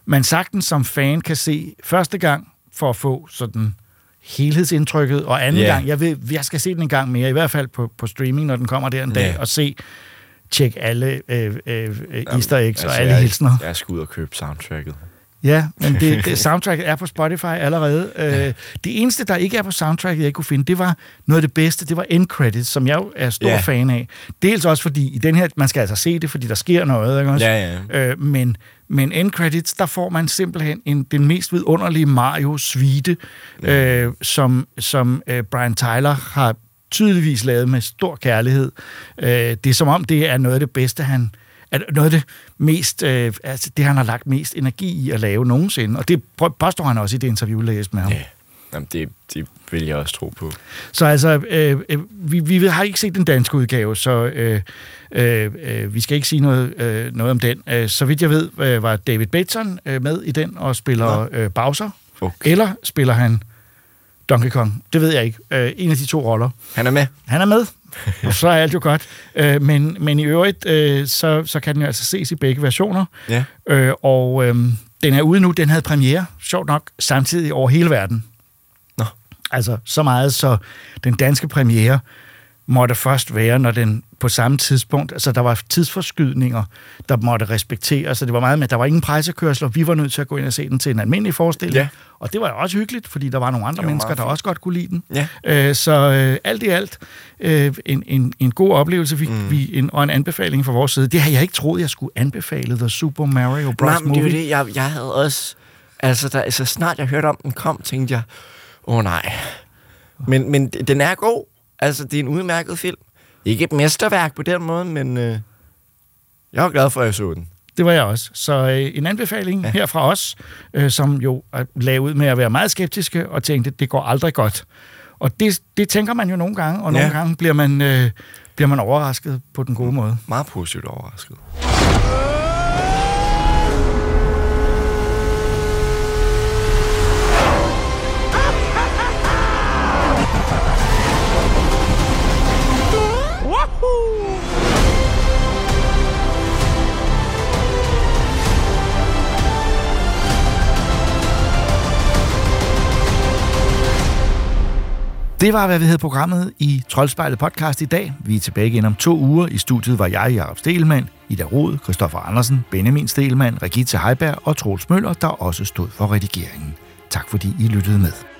man sagtens som fan kan se første gang for at få sådan helhedsindtrykket, og anden Ja. gang, jeg, vil, jeg skal se den en gang mere, i hvert fald på, på streaming, når den kommer der en dag, og se, tjek alle øh, øh, easter eggs og alle Altså, jeg, hilsner. Jeg skal ud og købe soundtracket. Ja, men det, det, soundtracket er på Spotify allerede. Øh, det eneste, der ikke er på soundtracket, jeg kunne finde, det var noget af det bedste. Det var end credits, som jeg er stor Ja. fan af. Dels også fordi, i den her, man skal altså se det, fordi der sker noget. Ikke også? Ja, Øh, men, men end credits, der får man simpelthen en, den mest vidunderlige Mario-suite, øh, som, som øh, Brian Tyler har tydeligvis lavet med stor kærlighed. Øh, det er som om, det er noget af det bedste, han at noget af det mest, øh, altså det han har lagt mest energi i at lave nogensinde, og det påstår han også i det interview, jeg læste med ham. Ja. Jamen, det, det vil jeg også tro på. Så altså, øh, øh, vi, vi har ikke set den danske udgave, så øh, øh, øh, vi skal ikke sige noget, øh, noget om den. Øh, så vidt jeg ved, øh, var David Bateson øh, med i den og spiller øh, Bowser, Okay. eller spiller han Donkey Kong? Det ved jeg ikke. Øh, en af de to roller. Han er med. Han er med, og så er alt jo godt. Øh, men, men i øvrigt, øh, så, så kan den jo altså ses i begge versioner. Ja. Øh, og øh, den er ude nu, den havde premiere, sjovt nok, samtidig over hele verden. Nå. Altså så meget, så den danske premiere måtte først være, når den på samme tidspunkt, altså der var tidsforskydninger, der måtte respekteres, så det var meget med, der var ingen pressekørsler, vi var nødt til at gå ind og se den til en almindelig forestilling, Ja. og det var jo også hyggeligt, fordi der var nogle andre var mennesker, der også godt kunne lide den. Ja. Øh, så øh, alt i alt øh, en, en, en god oplevelse vi, mm. vi, en, og en anbefaling fra vores side. Det har jeg ikke troet, jeg skulle anbefale The Super Mario Bros. Nej, men det er Movie. det, jeg, jeg havde også... Altså, der, så snart jeg hørte om den kom, tænkte jeg, åh oh, nej. Men, men den er god. Altså, det er en udmærket film. Ikke et mesterværk på den måde, men øh, jeg var glad for, at jeg så den. Det var jeg også. Så øh, en anbefaling ja. her fra os, øh, som jo lagde ud med at være meget skeptiske og tænkte, det går aldrig godt. Og det, det tænker man jo nogle gange, og nogle Ja. gange bliver man, øh, bliver man overrasket på den gode måde. Meget positivt overrasket. Det var, hvad vi havde programmet i Troldspejlet podcast i dag. Vi er tilbage igen om to uger. I studiet var jeg, Jacob Stelmann, Ida Rod, Christoffer Andersen, Benjamin Stelmann, Regitze Heiberg og Troels Møller, der også stod for redigeringen. Tak fordi I lyttede med.